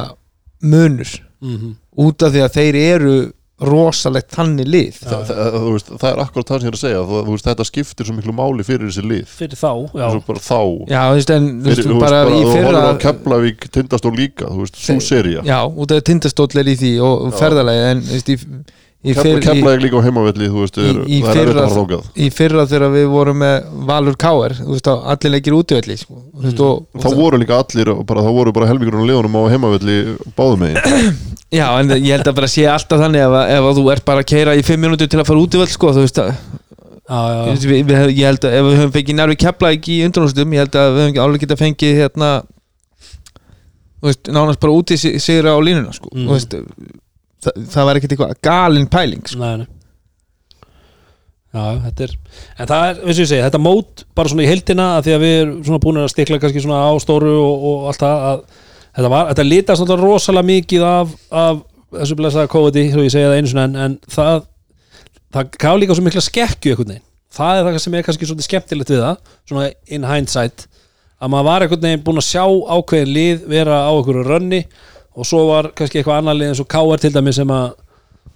munur mm -hmm. út af því að þeir eru rosalegt þannig lið. Þa, það, þú veist, það er akkurat það sem ég er að segja þú, þú veist, þetta skiptir svo miklu máli fyrir þessi lið. Fyrir þá, þá. Já, þú veist, en þú fyrir, veist, þú bara bara, í þú fyrra horfir á Keflavík tindastól líka, þú veist, svo seria Já, út af tindastóll er í því og ferðalagi en þú veist, í, Keflavík líka á heimavelli, þú veist, er, í, í, er fyrra, að í fyrra þegar við vorum með Valur Káer, þú allir leikir útvelli sko, þú veist, og, þá voru líka allir, bara, þá voru bara helmingurinn á liðunum á heimavelli báðum megin Já, en ég held að bara sé alltaf þannig ef, að- ef að þú ert bara að keira í fimm minútur til að fara útvöld, sko, þú veist að já, já, við, við, ég held að ef við höfum fengið nærvi kepla ekki í undrunastum, ég held að við höfum alveg geta fengið hérna þú veist, nánast bara úti sig- sigra á línuna sko. Mm. mm. veist, það, það var ekkert eitthvað galin pæling sko. Nei, nei. Já, þetta er En það er, veist ég segi, þetta mót bara svona í heildina að því að við erum svona búin að stikla kannski svona á stóru og, og allt það að þetta var, þetta litast náttúrulega rosalega mikið af, af þessu blessaða COVID-i, svo ég segi það einu svona en, en það, það gaf líka svo mikla skekkju einhvern veginn, það er það sem er kannski svolítið skemmtilegt við það, svona in hindsight að maður var einhvern veginn búin að sjá ákveðin lið vera á einhverju rönni og svo var kannski eitthvað annar lið eins og KR til dæmi sem að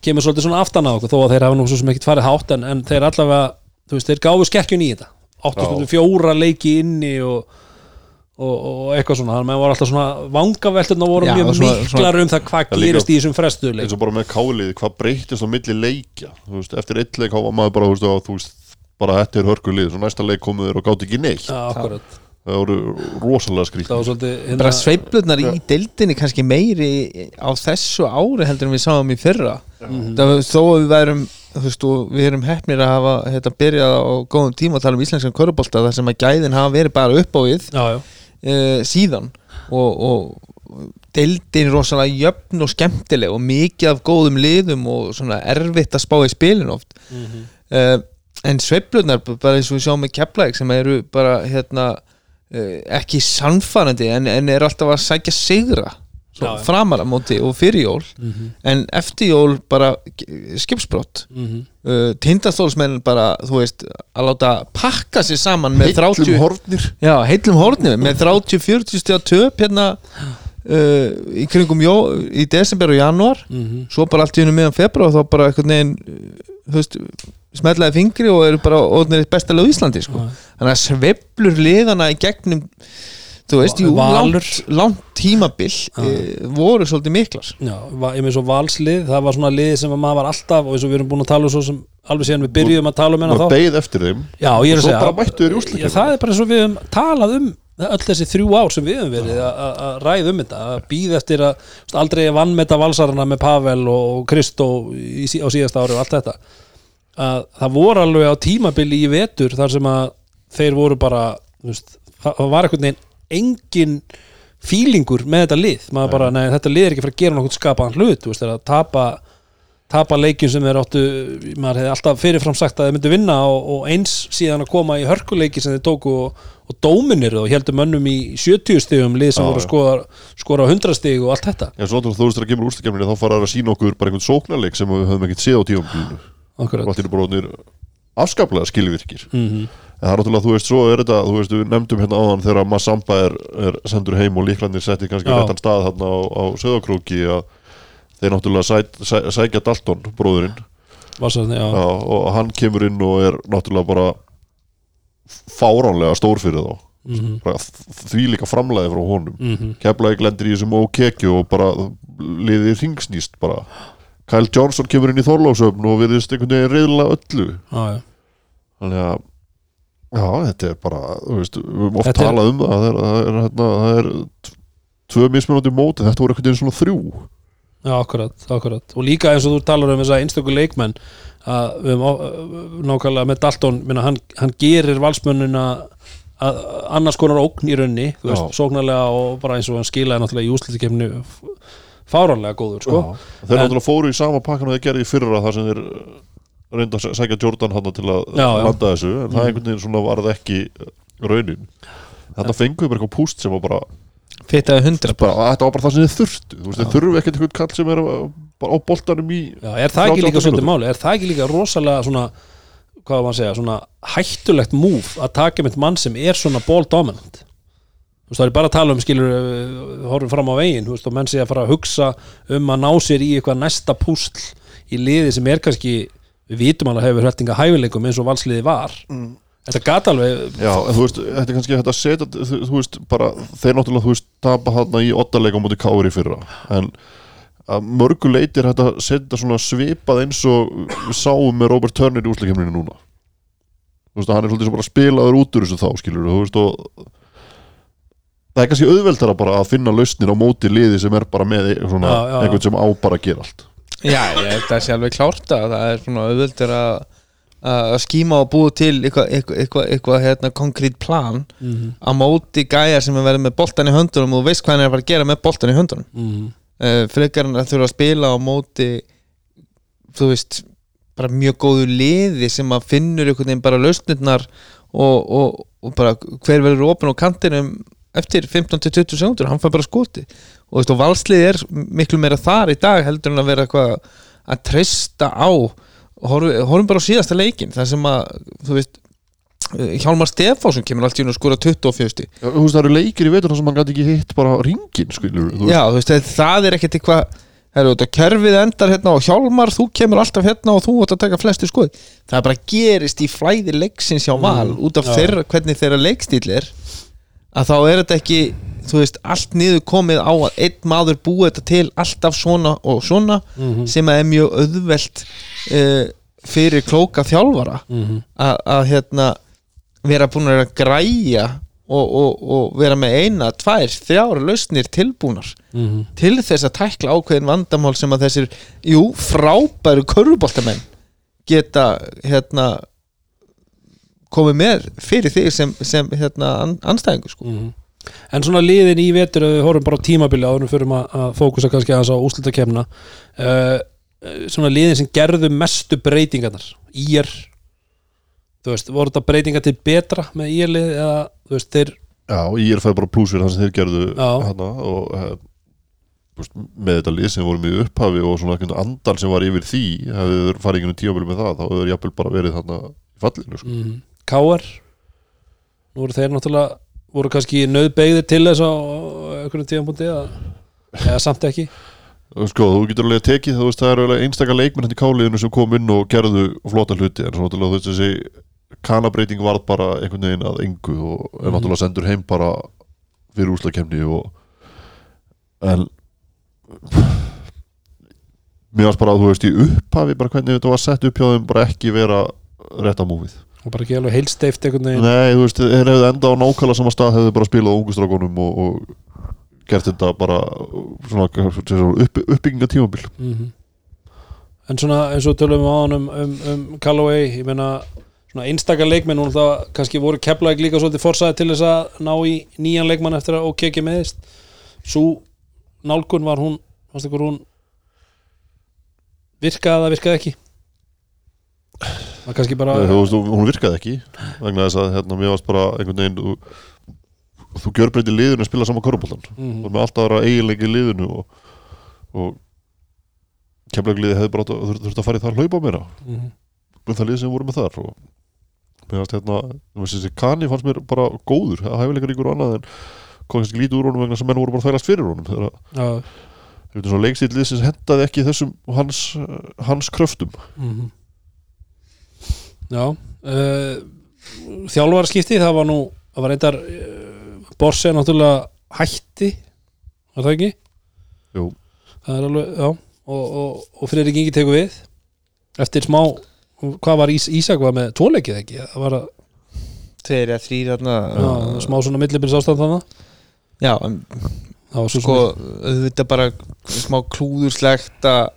kemur svolítið svona aftan á okkur þó að þeir hafa nú svo sem ekkert farið hátt en, en þeir allavega, þú veist, þeir gáfu skekkjun í þetta. Áttu Já. stundum fjóra leiki inni og, og, og eitthvað svona, þannig að maður var alltaf svona vangavelturna voru Já, mjög og svona- miklar um það hvað Það líka- gerist í þessum frestuleik eins og bara með káliði, hvað breytist á milli leikja? Þú veist, eftir eitt leik hafa maður bara, þú veist, bara þetta er hörkulið, svo næsta leik komuð þeir og gátt ekki neitt, akkurat, það voru rosalega það skrýtt var svolítið hérna- bara sveiflurnar í deildinni kannski meiri á þessu ári heldur en við sáum í fyrra. Það var þó að við værum þú veist, við erum heppnir að hafa hérna, byrjað á góðum tíma að tala um íslenskan körubólta þar sem að gæðin hafa verið bara upp á við Já, já, uh, síðan. Og, og deildin rosalega jöfn og skemmtileg og mikið af góðum liðum og svona erfitt að spá í spilin oft. Mhm. uh, en sveiflunar bara eins og við sjáum með Keflæk sem eru bara hérna ekki sannfærandi en, en er alltaf að sækja sigra framar að móti og fyrir jól. En eftir jól bara skipsbrott mhm. uh, tindastólsmenn bara þú veist að láta pakka sér saman með 30 heitlum horfnir. Já, heillum hórnum með 30-40 stjá töp hérna uh, í kringum jó, í desember og januar Mhm. svo bara allt í hennu meðan februar þá bara einhvern veginn uh, þú veist, smetlaði fingri og eru bara ódnir eitt besta lög Íslandi sko. þannig að sveiflur liðana í gegnum þú veist, jú, langt, langt tímabil uh, voru svolítið miklar. Já, va- ég með svo valslið, það var svona lið sem að maður var alltaf og eins og við erum búin að tala um svo sem alveg síðan við byrjuðum að tala um hennar og þá. beið eftir þeim Já, ég er og að svo segja bara mættu þeir í. Já, Það er bara eins og við höfum talað um öll þessi þrjú ár sem við höfum verið að- að að ræða um þetta, að býða eftir að aldrei vannmeta valsarana með Pavel og Kristó á síðasta ári og allt þetta að það voru alveg á tímabili í vetur þar sem að þeir voru bara veist, það það var einhvern veginn engin fílingur með þetta lið. Maður bara, nei, þetta lið er ekki fyrir að gera nokkuð skapaðan hlut, þú veist, þeir að tapa tapa leikjum sem þeir áttu maður hefði alltaf fyrirfram sagt að þeir myndu vinna og, og eins síðan að koma í hörkuleiki sem þeir tóku og, og dóminir og heldur mönnum í 70 stigum lið sem Já, voru skora, skora á 100 stig og allt þetta. Já, svo þú veist þegar kemur úrstakefninni þá fara þær að sína okkur bara einhvern sóknarleik sem við höfum ekkert séð á tífambilinu og afskaplega skilvirkir. Mhm. en það er náttúrulega, þú veist, svo er þetta þú veist, við nefndum hérna áðan þegar Massamba er, er sendur heim og líklandir setti kannski réttan stað þarna á, á söðakróki að þeir náttúrulega sæ, sæ, sækja Dalton, bróðurinn. Svo, já, Já, og hann kemur inn og er náttúrulega bara fáránlega stór fyrir þá. Mhm. bara því líka framlæði frá honum. Mhm. Keflavík lendir í þessum ókekju og bara liðið ringsnýst bara Kyle Johnson kemur inn í Þorlásöfn og við einhvern veginn reyðla öllu. Já, já. þannig að já, þetta er bara, þú veist, við höfum oft talað um það það er, það er, hérna, það er tvö mismunandi móti, þetta voru einhvern veginn svona þrjú. Já, akkurat, akkurat. Og líka eins og þú talar um þess að einstöku leikmenn að við höfum á- nákvæmlega með Dalton, minna, hann, hann gerir valsmönnuna annars konar ógn í raunni, þú veist, sóknarlega og bara eins og hann skilaði náttúrulega í úslitikefni fáránlega góður, sko. Þeir náttúrulega fóru í sama pakkan og þeir gerði í fyrra þar sem þeir reynda að sækja Jordan hann til að Já, já. landa þessu en það einhvern veginn svona varð ekki raunin. Þetta fengu við bara eitthvað púst sem var bara, Fittaði hundra bara þetta var bara það sem þeir þurftu þú veist, þeir þurfu ekkert einhvern kall sem er bara á boltanum í Já, er það ekki 38 líka svolítið máli? Er það ekki líka rosalega svona hvað var maður að segja, svona hættulegt múf að taka með mann sem er svona ball dominant þú veist, það er bara að tala um skilur, horfum fram á veginn þú veist, og menn sé að fara að hugsa um að ná sér í eitthvað næsta púsl í liði sem er kannski, við vitum alveg hefur hrettinga hæfileikum eins og valsliði var. Þetta gat alveg Já, en þú veist, þetta er kannski hægt að setja þú, þú veist, bara, þeir náttúrulega þú veist, tapa hann í ottalega á móti kári fyrra en að mörgu leitir hægt að setja svona svipað eins og við sáum með Robert Turner í úsleikemninu núna. Þú veist, að hann er svolítið sem bara spilaður út úr þessu þá, skilur þú veist, og það er kannski auðveldara bara að finna lausnir á móti liði sem er bara með svona, Já, já, já. einhvern sem á bara að gera allt Já, ég held að það sé alveg klárt að það er svona auðvöldur að að skíma og búa til eitthvað eitthva, eitthva, eitthva, hérna, konkrét plan mm á móti gæjar sem er verið með boltan í höndunum og þú veist hvað hann er að fara að gera með boltan í höndunum -hmm. uh, frekar en að þurfa að spila á móti þú veist bara mjög góðu liði sem að finnur einhvern veginn bara lausnirnar og, og, og bara hver verður opinn á kantinum eftir 15-20 sekundur, hann fær bara skoti og, og valslið er miklu meira þar í dag heldur en að vera eitthvað að treysta á. Horfum, bara á síðasta leikin þar sem að þú veist eh, Hjálmar Stefánsson kemur allt í hún að skora 24 stig. Já, þú veist, það eru leikir í vetur þar sem hann gæti ekki hitt bara ringin, skilur þú. Já, þú veist, það er ekkert eitthvað kerfið endar hérna og Hjálmar þú kemur alltaf hérna og þú átt að taka flestu skoð það bara gerist í flæði leiksins hjá val út af já. þeirra, hvernig þeirra leikstíl er að þá er þetta ekki þú veist, allt niður komið á að einn maður búið þetta til alltaf svona og svona Mhm. sem að er mjög auðvelt uh, fyrir klóka þjálfara Mhm. að, að hérna vera búin að græja og, og, og vera með eina, tvær, þrjár lausnir tilbúnar Mhm. til þess að tækla ákveðin vandamál sem að þessir, jú, frábæru körfuboltamenn geta hérna komið með fyrir þig sem, sem hérna an, anstæðingu sko. Mhm. En svona liðin í vetur við horfum bara á tímabili áður en við förum að, að fókusa kannski aðeins á úslitakefna uh, svona liðin sem gerðu mestu breytingarnar ír þú veist, voru þetta breytingar til betra með ír-lið eða þú veist, þeir Já, og ég er fæði bara plús fyrir það sem þeir gerðu hana, og eh, veist, með þetta lið sem vorum í upphafi og svona einhvern andal sem var yfir því þeir farið einhvern tímabili með það þá hefur þeir jafnvel bara verið þarna í fallinu sko. mm, Káar nú voru þeir náttúrulega voru kannski nöðbeigðir til þess á einhverjum tíðanbúndi eða, eða samt ekki? Sko, þú getur alveg tekið þú veist, það eru alveg einstaka leikmenn hérna í káliðinu sem kom inn og gerðu flotta hluti en svona þú veist þessi kanabreiting varð bara einhvern veginn að engu og er Mhm. náttúrulega sendur heim bara fyrir úslakemni og en mér varst bara að þú veist í upphafi bara hvernig þetta var sett upp hjá þeim bara ekki vera rétt að múfið og bara ekki alveg heilsteift veginn. Nei, þú veist, þeir hefðu enda á nákvæmlega sama stað hefðu bara spilað ungustrákonum og, og gert þetta bara svona, svona upp, uppbygginga tímabil Mhm. En svona eins og tölum við á hann um, um, um Callaway, ég meina svona einstakar leikmenn, hún það kannski voru keflaði líka svolítið forsaði til þess að ná í nýjan leikmann eftir að OKK meðist svo nálgun var hún fannst ykkur hún virkaði eða virkaði ekki það kannski bara Nei, þú hún virkaði ekki vegna þess að hérna, mér varst bara einhvern veginn þú, þú gjör breyti liðinu að spila saman korfbóltan Mhm. og með alltaf aðra eiginleiki liðinu og, og kemlagliði hefði bara að- þurft þurft að fara í það að hlaupa meira Mhm. með það lið sem voru með þar og mér fannst hérna þú þessi Kani fannst mér bara góður það hæfileikar ykkur og annað en kom kannski lítið úr honum vegna sem menn voru bara að þælast fyrir honum þegar þetta svona leikstíl liðsins hendaði ekki þessum hans, hans kröftum mhm. Já uh, þjálfarskipti það var nú, það var reyndar uh, Borse náttúrulega hætti var það ekki? Jú, það er alveg, já og, og, og Friðrik Ingi tekur við eftir smá, hvað var Ís, Ísak var með tvoleikið ekki, það var að, Tveir eða þrýr hérna já, smá svona millibils ástand þannig Já, en það var svo sko auðvitað bara smá klúðurslegt að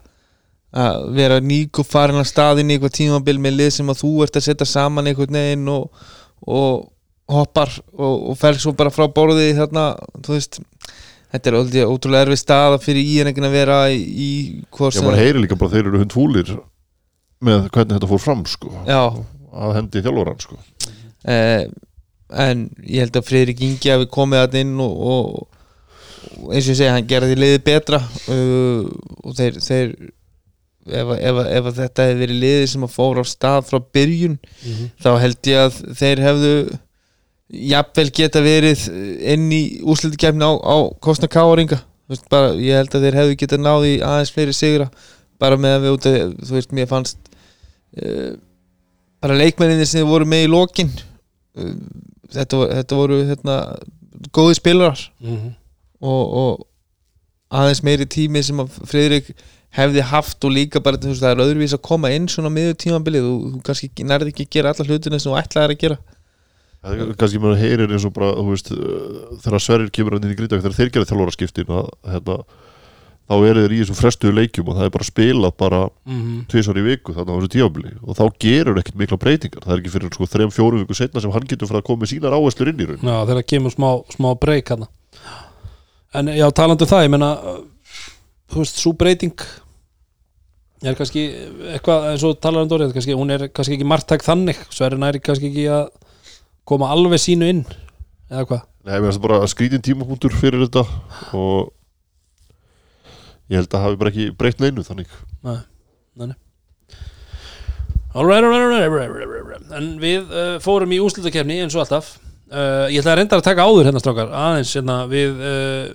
að vera nýk og farin að staðin í eitthvað tímabil með lið sem að þú ert að setja saman einhvern veginn og, og hoppar og, og fer svo bara frá borði þarna, þú veist þetta er aldrei ótrúlega erfið staða fyrir í en ekki að vera í, hvort ég bara heyri líka bara þeir eru hund fúlir með hvernig þetta fór fram sko. Já, að hendi þjálfóran sko. Eh, en ég held að Friðrik Ingi hafi komið að inn og, og, eins og ég segi, hann gerði liðið betra uh, og þeir, þeir ef, ef, ef þetta hefði verið liðið sem að fóra á stað frá byrjun þá held ég að þeir hefðu jafnvel geta verið inn í úrslutikefni á, á kostna káringa ég held að þeir hefðu geta náði aðeins fleiri sigra bara með að við út að þú veist, mér fannst uh, bara leikmenninir sem voru með í lokin uh, þetta, þetta voru hérna, góði spilarar. Mm og, og aðeins meiri tími sem að Friðrik hefði haft og líka bara þú veist, það er öðruvís að koma inn svona miður tímabilið og þú kannski nærði ekki að gera alla hlutina sem þú ætlaðir að gera. Það er kannski maður heyrir eins og bara þú veist, uh, þegar Sverrir kemur inn í Grindavík þegar þeir gera þjálfóra skiptin að, hérna, þá eru þeir í þessum frestuðu leikjum og það er bara spilað bara -hmm. tvisar í viku þannig á þessu tíabili og þá gerur ekkert mikla breytingar. Það er ekki fyrir sko þrem fjóru viku setna sem hann getur fyrir að koma með sínar áherslur inn í raun. Já, þegar kemur smá, smá breyk hann En já, talandi um það, ég menna þú veist, svo breyting er kannski eitthvað eins og talar um kannski, hún er kannski ekki margtæk þannig, Sverri næri kannski ekki að koma alveg sínu inn eða hvað Nei, mér finnst það bara skrítin tímapunktur fyrir þetta og ég held að það hafi bara ekki breytt neinu þannig Nei, nei, nei. Alright, alright, alright. En við uh, fórum í úrslutakefni eins og alltaf uh, Ég ætla að reynda að taka áður hérna strákar aðeins hérna við uh,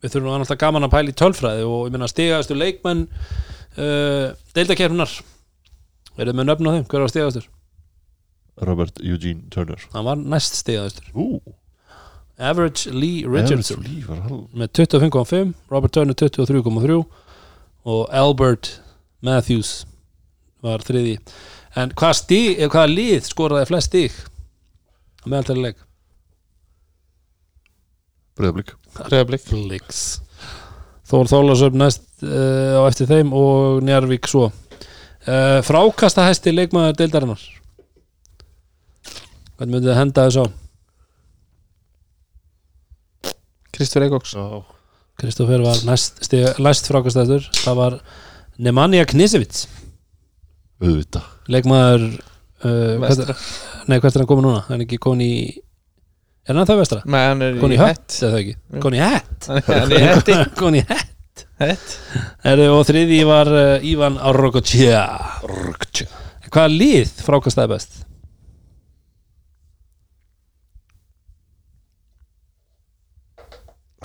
við þurfum alltaf gaman að pæla í tölfræði og ég meina stigaðastu leikmenn uh, deildakefnunar Verðið með nöfn á þeim, hver var stigaðastur? Robert Eugene Turner. Hann var næst stigaðastur. Average Lee Richardson. Evans Lee með 25,5 Robert Turner 23,3 og Albert Matthews var þriði en hvað stig, eða hvaða lið skoraði flest stig á meðaltæli leik Blix. Þór Þólasöfn næst uh, á eftir þeim og Njarvík svo. Uh, frákasta hæsti leikmaður deildarinnar. Hvernig myndið þið henda þessu á? Kristofur Eikóks Já, Kristoffer var næst, næst frákastæstur það var Nemanja Knisevits leikmaður uh, hvert, Vestra nei, hvert er hann komið núna? hann er ekki komin í er hann það vestra? Nei, hann er komin í það hett. í hett Hett. Er, og þriði var uh, Ivan Arrokochia hvaða lið frákastæði best?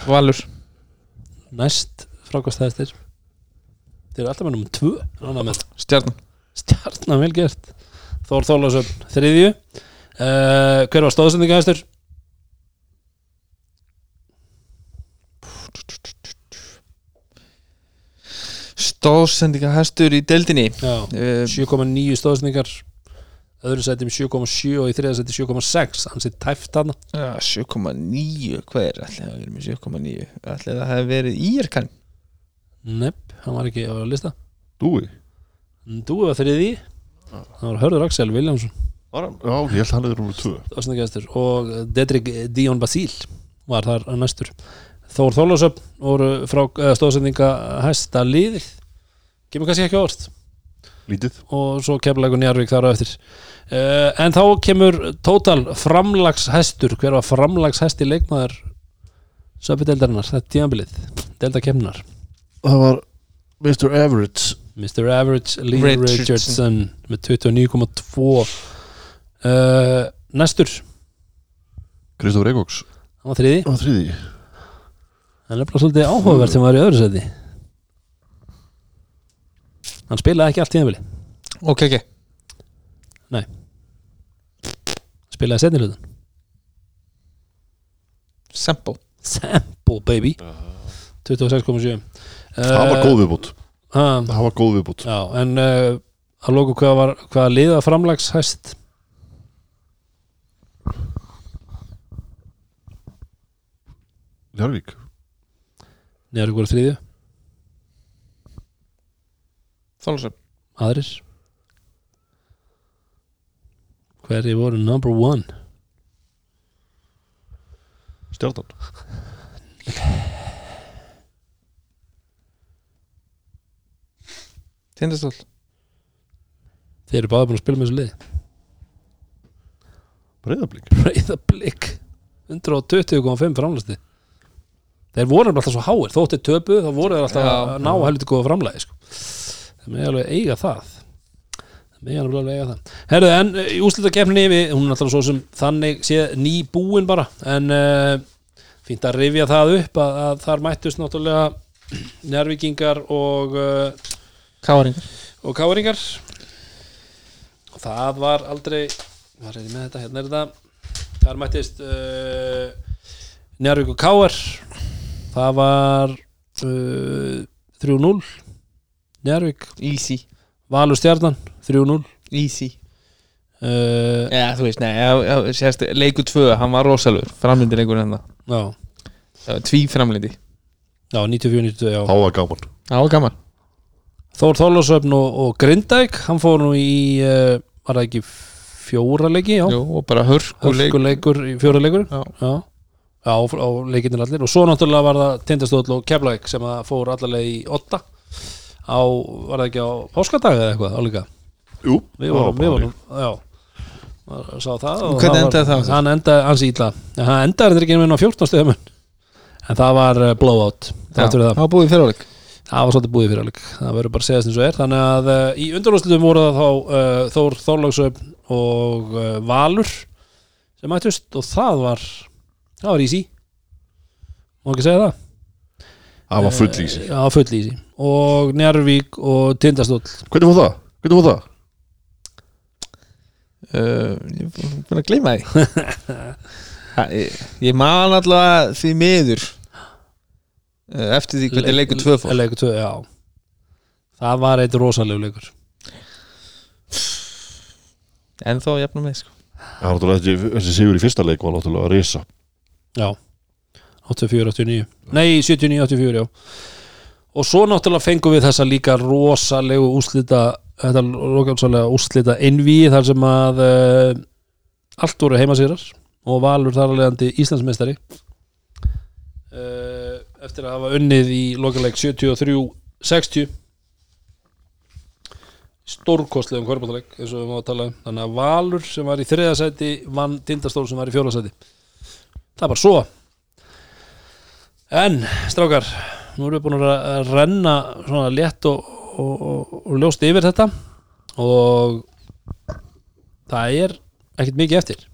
Valur. Næst frákastæðistir þeir eru alltaf með nummer 2 ánægð með Stjarnan. Stjarnan vel gert. Þór Þólasöfn þriðju uh, hver var stóðsendingahæstur? Stóðsendinga hestur í deildinni. Já, uh, 7,9 stóðsendingar öðru sæti um 7,7 og í þriða sæti 7,6 hann sitt tæft hann ja, 7,9 Hvað er allir að vera með 7,9 Allir það hefði verið írkan Nepp, hann var ekki á lista. Dúi Þú var þriði það var Hörður Axel Viljámsson Var hann? Já, ég held hann er 2 stóðsendingastur og Dedrick Dion Basíl var þar næstur. Þór Þólasöfn voru frá stóðsendinga hæsta liðið kemur kannski ekki orð Lítið. Og svo kemlagur Njarvík þar á eftir. Uh, en þá kemur tótal framlagshestur. Hver var framlagshesti leikmaður söpideldarinnar, þetta er tíðanbilið delda kemnar, Það var Mr. Average Mr. Average Lee Richardson. Richardson, með 29,2 uh, næstur. Kristofur Eikóks hann var þriði hann er bara svolítið áhugavert sem var í öðru seti hann spilaði ekki allt tíðanbilið Ok, ok. Spilaði setni hlutin Sempo Sample baby. 26,7 Það var góð viðbútt uh, Það var góð viðbútt Já, en uh, að lóku hvað var hvað liða framlags hæst Jarvík Neður ykkur þriðju, Þólasöp aðrir? Hverju voru number one? Stjarnan. Tindastól Þeir eru báði búin að spila með þessu lið Breiðablík Breiðablík 120,5 framlæsti Þeir voru alltaf svo háir. Þóttir töpu, þá voru þeir alltaf að ná helviti góða framlæði sko. Það með alveg eiga það. Það með alveg eiga það. Herðu, en uh, í við, hún er alltaf svo sem þannig sé ný búin bara en uh, fínt að rifja það upp að, að þar mættust náttúrulega njárvíkingar og uh, Káringar. og káringar. Og það var aldrei hvað er ég með þetta, hérna er þetta. Þar mættist uh, Njárvík og Káar. Það var uh, 3-0 Njárvík, Easy. Valur Stjarnan 3-0 Easy. Uh, Já, þú veist, nei, já, já, sérst, leikur 2 hann var rosalur, framlindi leikur hennar já, tví framlindi já 94-92 já. Það var gaman. Það var gaman. Þór Þorlásöfn og, og Grindæk hann fór nú í uh, var það ekki fjóra leiki já, Jú, og bara hörkuleik hörkuleikur í fjóra leikur. Já. já, já á, á leikinnir allir. Og svo náttúrulega var það Tindastóll og Keflavík sem að fór allarleið í otta á, var það ekki á páskadag eða eitthvað álíka Jú, við það vorum, við vorum, já. Sá það og Hvernig það endaði það? hann endaði hans ítla en hann endaði þetta ekki með á 14 stöðum en það var uh, blowout það. það var búið fyrirleik það var svolítið búið fyrir alveg það verður bara að segja eins og er. Þannig að uh, í undanúrslutum voru það þá uh, Þór Þorlagsöfn og uh, Valur sem mættust og það var það var easy. Má ekki segja það Það var full í sig. Já full easy og Njarvík og Tindastóll. Hvernig fór það? Hvernig fór það? uh, Ég er búin að gleyma því. Ha, ég, ég man alltaf því miður uh, eftir því hvernig leikur 2 fór. leikur 2, já. Það var eitt rosalegu leikur. En þó jafnum með sko. Það var náttúrulega þessi, sigur í fyrsta leik var náttúrulega að risa já 84-89 nei 79-84 já. Og svo náttúrulega fengum við þessa líka rosalegu úslita þetta rosalega úslita innví þar sem að uh, allt voru heimasýrar og Valur þar að leiðandi Íslandsmeistari. Uh, eftir að hafa unnið í lokaleg 73-60 stórkostlegum kvörbáttaleg eins og við máum að tala um. Þannig að Valur sem var í þriðasæti vann Tindastól sem var í fjórasæti það var svo en strákar nú erum við búin að renna svona létt og, og, og, og ljóst yfir þetta og það er ekkert mikið eftir.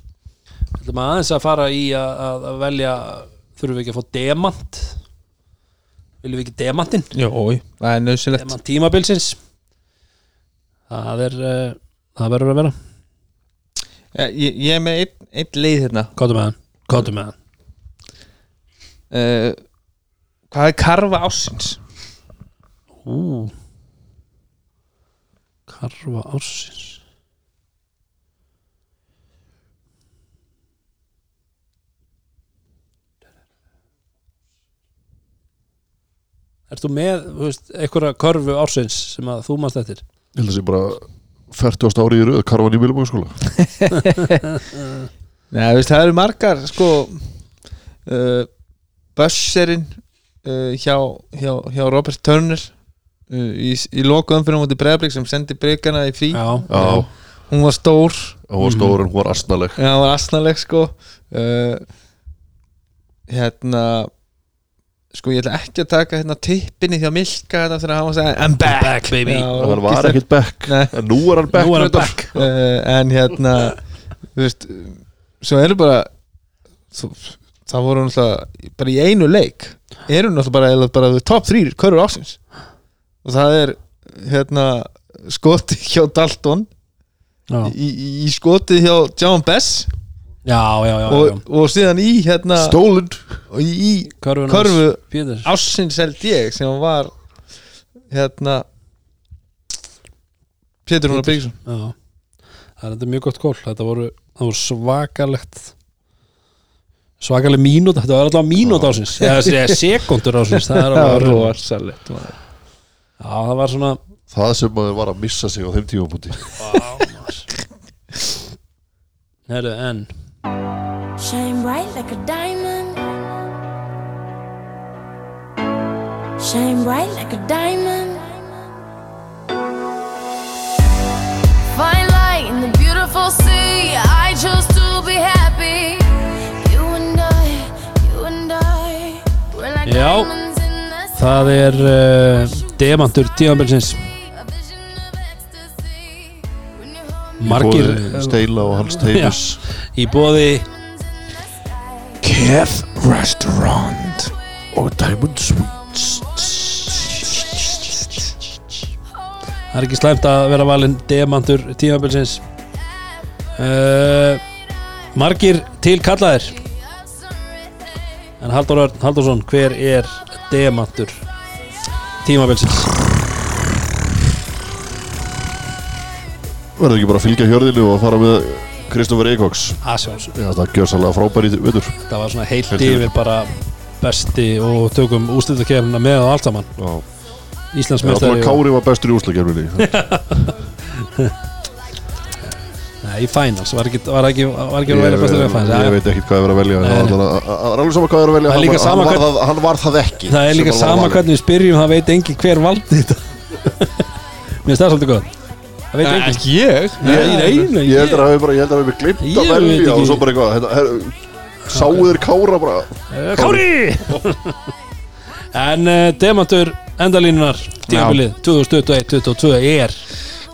Þetta maður aðeins að fara í að, að, að velja þurfum við ekki að fá demant? Viljum við ekki demantinn? Jó, það er nöðsynlegt demant tímabilsins. Það er uh, það verður að vera. Ja, ég, ég er með einn, einn leið hérna. Kóttu með hann Kóttu með hann uh, Hvað er karfa ásins? Ú Karfa ársins Ert þú með, þú veist, einhverja körfu ársins sem að þú mannst eftir? Ég held að sé bara 40 ári í röð Karvan í Vilbúinskóla Nei, þú veist, það eru margar sko uh, Bösserinn uh, hjá, hjá, hjá Robert Turner uh, í, í lokuðum fyrir mútið breyðblik sem sendi breykana í frí. Já, Já, hún var stór, hún var stór en hún var astnaleg já, hún var asnaleg sko. Uh, hérna sko ég ætla ekki að taka hérna tippinni því að Milka þetta þegar hann var að segja I'm back, back, baby. Já, Það var ekkert back. Nei. En nú er hann back er hann back. Uh, en hérna þú veist svo eru bara þú, það voru náttúrulega bara í einu leik eru náttúrulega bara, bara top 3 körur ásins og það er hérna skoti hjá Dalton Já, í, í, í skoti hjá John Bess já, já, já, já. og, og síðan í hérna Stolen. og í, Körfun körfu Péturs. ásins held ég sem var hérna Pétur Rúnar Byggsson Já, það er þetta mjög gott gól. Þetta voru, það voru svakalegt svakaleg mínúta Þetta var alltaf mínúta ásins eða sekundur ásins Það er alveg rosalegt. Já, það var svona Það sem maður var að missa sig á þeim tímapunkti Herru, en Shine bright like a diamond. Shine bright like a diamond. Já, það er uh, demantur me Margir Steila og hans teimis í bóði Kef Restaurant og Diamond Sweets. Það er ekki slæmt að vera valinn demantur tímabilsins. Uh, Margir til kallaðir En Haldur Örn Haldursson, hver er demantur tímabilsins? Verður ekki bara að fylgja hjörðinu og fara með Asjálfsson Já, það gjör sannlega frábæri vitur Það var svona heilt yfir. bara besti og tökum úslitakefnina með og allt saman. Já, Íslands Já, það mestari og... Kári var bestur í úslagjarfinni Nei, í finals, var ekki, var ekki, var ekki að vera bestur í finals? Ég veit ekki hvað ég var að velja. Það það er alveg sama hvað ég var að velja. Það er Hann hann var hvern- það- Hann var það ekki. Það er líka sama hvernig við spyrjum það veit engin hver valdi þetta. Mér finnst það svolítið gott. Það veit Ekki ég. Nei, nei, nei Ég held að það hefur bara, ég held að það hefur glimt að velja og svo bara eitthvað Sáu þeir Kára bara? Eh, Kári! En uh, demantur endalínunar Tímabilið 2021-2022 er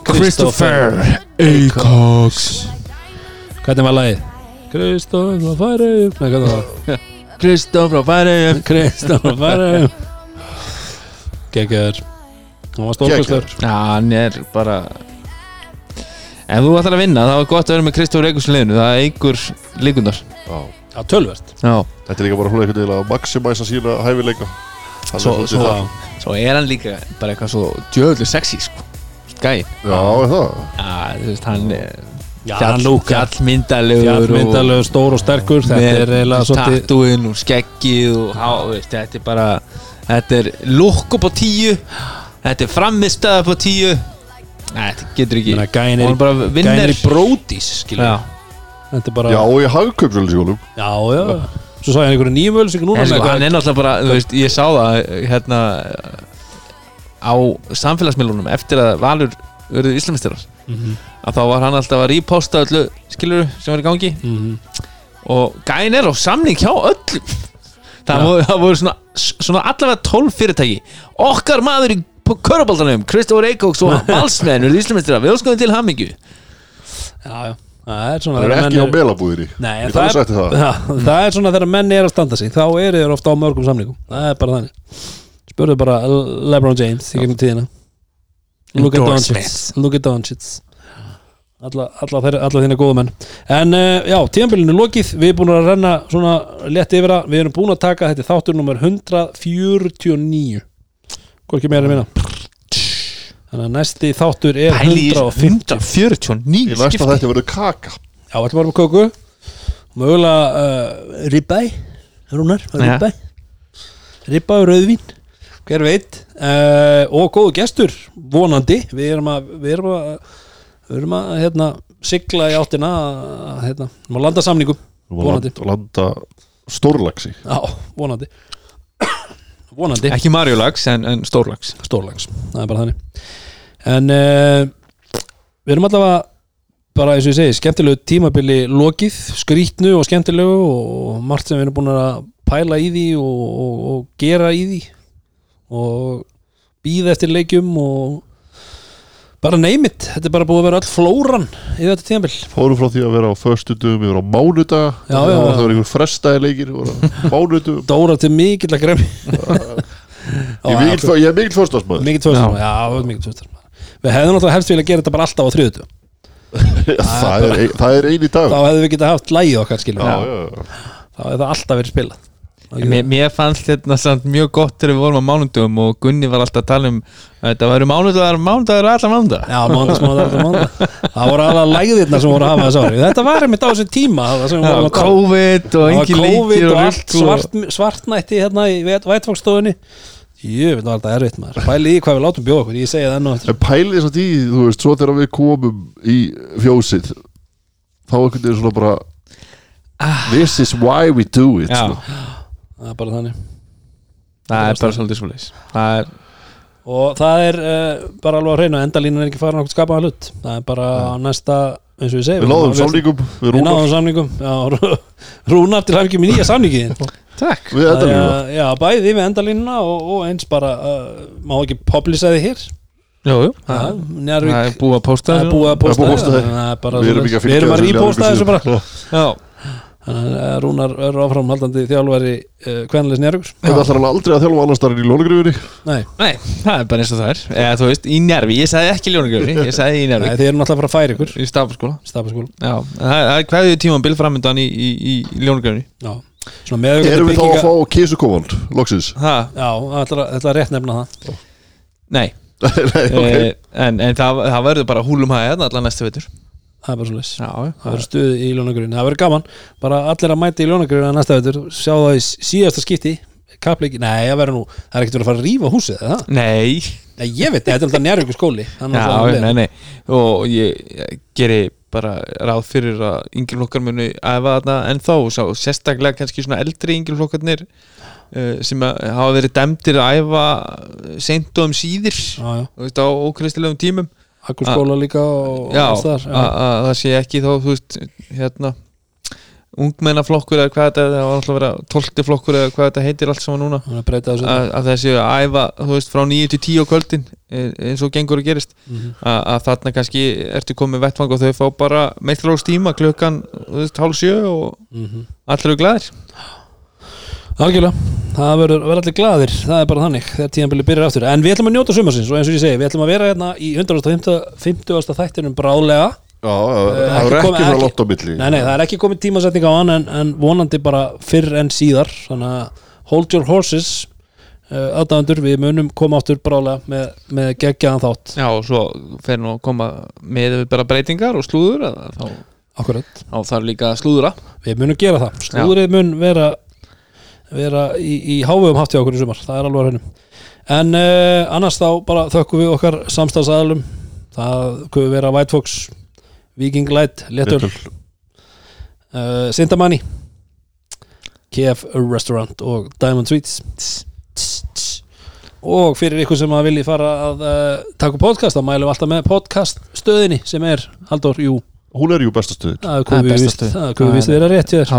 Christopher Acox. Hvernig var lagið? Kristoffer Færiðum Nei, hvernig var það? Kristoffer Færiðum Kristoffer Færiðum Gekkjaður Hann var stórkostur Já, hann er bara Ef þú ætlar að vinna, þá er gott að vera með Kristoffer Acox í liðinu. Það eigur líkundar Já. Já, tölvert Já. Þetta er líka bara svona einhvern veginn að maximæsa sína hæfileika. Er Svo, svo, það. svo er hann líka bara eitthvað svo djöðlu sexy sko Gæinn Já, er það? Já, þú veist, hann er Já, hann lúkar fjallmyndalegur Fjallmyndalegu, stór og sterkur. Þetta er eiginlega svolítið Tattúin og skeggið og há, veist, þetta er bara Þetta er lukk upp á tíu. Þetta er frammiðstöða upp á tíu. Nei, þetta getur ekki Meina, Gæin er, bara gæin vinnur er í bródís Skilja Já, Þetta er bara Já, og í hagkaupsölusíkólum Já, já. Svo sá ég hann einhverju nýjum núna en sko, með hann er náttúrulega bara, þú veist, ég sá það hérna á samfélagsmiðlunum eftir að Valur verður Íslamistirar Mhm, að þá var hann alltaf að reposta öllu skilur sem var í gangi. Mhm. og gæin er á samning hjá öllum. Það, Já. voru, það voru svona, svona allavega 12 fyrirtæki. Okkar maður í köruboltanum Kristofur Eikóks og valsmenn verður Íslamistirar, við óskum til hamingju. Já, já. Það er Það er ekki á menn melabúðinni Nei, það, þér það. Já, það er svona þegar menn er að standa sig þá eru þeir ofta á mörgum samlingum það er bara þannig spurðu bara LeBron James í gegnum tíðina. Look at Doncic. Look at Doncic. Alla, alla, alla þína góðu menn. En uh, já, tíðanbylinu lokið. Við erum búin að renna svona létt yfir það. Við erum búin að taka þetta þáttur nummer 149 hvað ekki meira að minna. Þannig að næsti þáttur er Pæli í 150 149 Í næsta skipti. þetta verður kaka. Já, þetta með köku? Mögulega uh, ribbæ Rúnar, ribbæ Ribbæ og rauðvín Hver veit? Uh, Og góðu gestur, vonandi. Við erum að Við erum að, við erum að hérna, sigla í áttina að, hérna, að landa samningum Vonandi. Landa, landa stórlaxi. Já, vonandi. Vonandi. Ekki Marjolags en, en Stórlags Stórlags, það er bara þannig. En uh, Við erum allavega bara eins og ég segi, skemmtilegu tímabili lokið, skrítnu og skemmtilegu og margt sem við erum búin að pæla í því og, og, og gera í því og býða eftir leikjum og bara neymit, þetta er bara búið að vera öll flóran í þetta tímabil. Fórum frá því að vera á föstu dögum yfir á mánudaga Já, já, Það var einhver frestaði leikir Mánudum Dóra til mikill að gremi Ég er mikill, er mikill tvöstar, já, mikill tvöstar Við hefðum náttúrulega helst vilja gera þetta bara alltaf á þriðutu það, er, er eini dag þá hefðum við getað haft lægið okkar skilur þá hefði það alltaf verið spilað mér, mér fannst þetta samt mjög gott þegar við vorum á mánudögum og Gunni var alltaf að tala um að þetta væri mánudagar, mánudagar allar mánudagar Já, mándags, mándags, mándags Það voru alveg lægðirna sem voru að hafa þess ári Þetta var einmitt á þessu tíma það sem við Já, vorum að tala um. COVID og var leikir COVID og allt svart, svartnætti hérna í vætfókstofunni Jú, þetta var þetta erfitt maður. Pæli í hvað við látum bjóða okkur, ég segi það enn og eftir En pælið þess að því, þú veist, svo þegar við komum í fjósið þá bara This is why we do it Já. Það er bara þannig. Það er bara svolítið svolítið Það er, Og það er uh, bara alveg að reyna Endalínan er ekki farin okkur skapaða hlut. Það er bara á næsta, eins og við segjum Við náðum samlingum við náðum samningum. Já, Rú- Rúnar til ekki með nýja samningin takk. Við líka Já, bæði við endalínuna og, og eins bara uh, Má ekki publisaði hér? Jú, jú, Já, það er búið að posta Það er búið að posta Það þessu, þessu. Við erum ekki að Við erum að fylgja reposta þessu bara. Já, Rúnar er áframhaldandi þjálfari uh, Kvenleis Njarvíks Þetta ætlar hann aldrei að þjálfa annar starfinn í lónagrifunni Nei, nei, það er bara eins og það er. Eða þú veist, í Njárvi, ég sagði ekki Ljónagjöfri Ég sagði í Nei Njárvi, þið erum náttúrulega að fara að færa ykkur. Í stafaskóla Stafaskóla Já, en það það er hverju tíma bilframöndan í, í, í, í Ljónagjöfri Já. Svona með Erum við þá að fá kísukófan, loksins? Það, Já, það ætla, ætla að rétt nefna það. Nei. Nei, ok. Okay. En, en það, það verður bara húlum hæða allan næstu veitur Það er bara svo leys Það verður stuð í ljónagurinn Það verður gaman. Bara allir að mæta í ljónagurinn að næsta veitur Sjá það í síðasta skipti Kappleiki Nei, það verður nú Það er ekkert verið að fara að rífa húsið eða? Nei, Nei, ég veit, þetta er alltaf njárvíku skóli. Já, nei, nei. Og ég, ég geri bara ráð fyrir að yngri flokkar muni æfa þarna en þá sá, sérstaklega kannski svona eldri yngri flokkarnir uh, sem hafa verið dæmdir að æfa seint og um síðir á ókristilegum tímum Akkur skóla líka og alls þar að að það sé ekki þá þú veist, hérna ungmennaflokkur eða hvað þetta er, það var alltaf að vera tólti flokkur eða hvað þetta heitir allt saman núna. Að að, þessi að æfa þú veist, frá 9 til 10 á kvöldin eh, eins og gengur að gerist. Mhm. að, að þarna kannski ertu komið vettfang og þau fá bara meittlókstíma klukkan þú veist, hálf sjö og Mhm. allir eru glæðir Algjörlega, það verður allir glaðir. Það er bara þannig þegar tíðanbili byrjar aftur. En við ætlum að njóta sumarsins og eins og ég segi Við ætlum að vera hérna í 150. þættinum bráðlega. Já, það Eh, er ekki frá ekki- lott á milli. Nei, nei, það er ekki komið tímasetning á hann en, en vonandi bara fyrr en síðar. Þannig að hold your horses uh, aðdæðandur, við munum koma áttur bráðlega með, með geggjaðan þátt. Já og svo fer nú að koma með bara breytingar og slúður að, þá, Akkurat, þá þarf líka að slúðura við munum gera það. Slúðrið mun vera vera í, í hávegum haft hjá okkur í sumar. Það er alveg að hennum en uh, annars þá bara þökkum við okkar samstagsaðalum það kuður vera White Fox Viking Light, Letul. uh, Sintamanni KF Restaurant og Diamond Sweets. Og fyrir ykkur sem að vilji fara að uh, taka podcast, þá mælum við alltaf með podcast stöðinni sem er, Halldór, jú. Hún er jú bestastöðin það er Það er komið stöð. það er komið víst að vera rétt hjá þér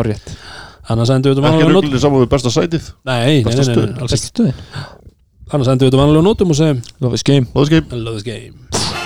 Annars endur við þetta Ekki mannlega nótum rugglinni saman við besta sætið. Nei, nei, Besta nei, nei, nei, alls ekki. Annars endur við þetta mannlega nótum og segjum Love is game. Love this game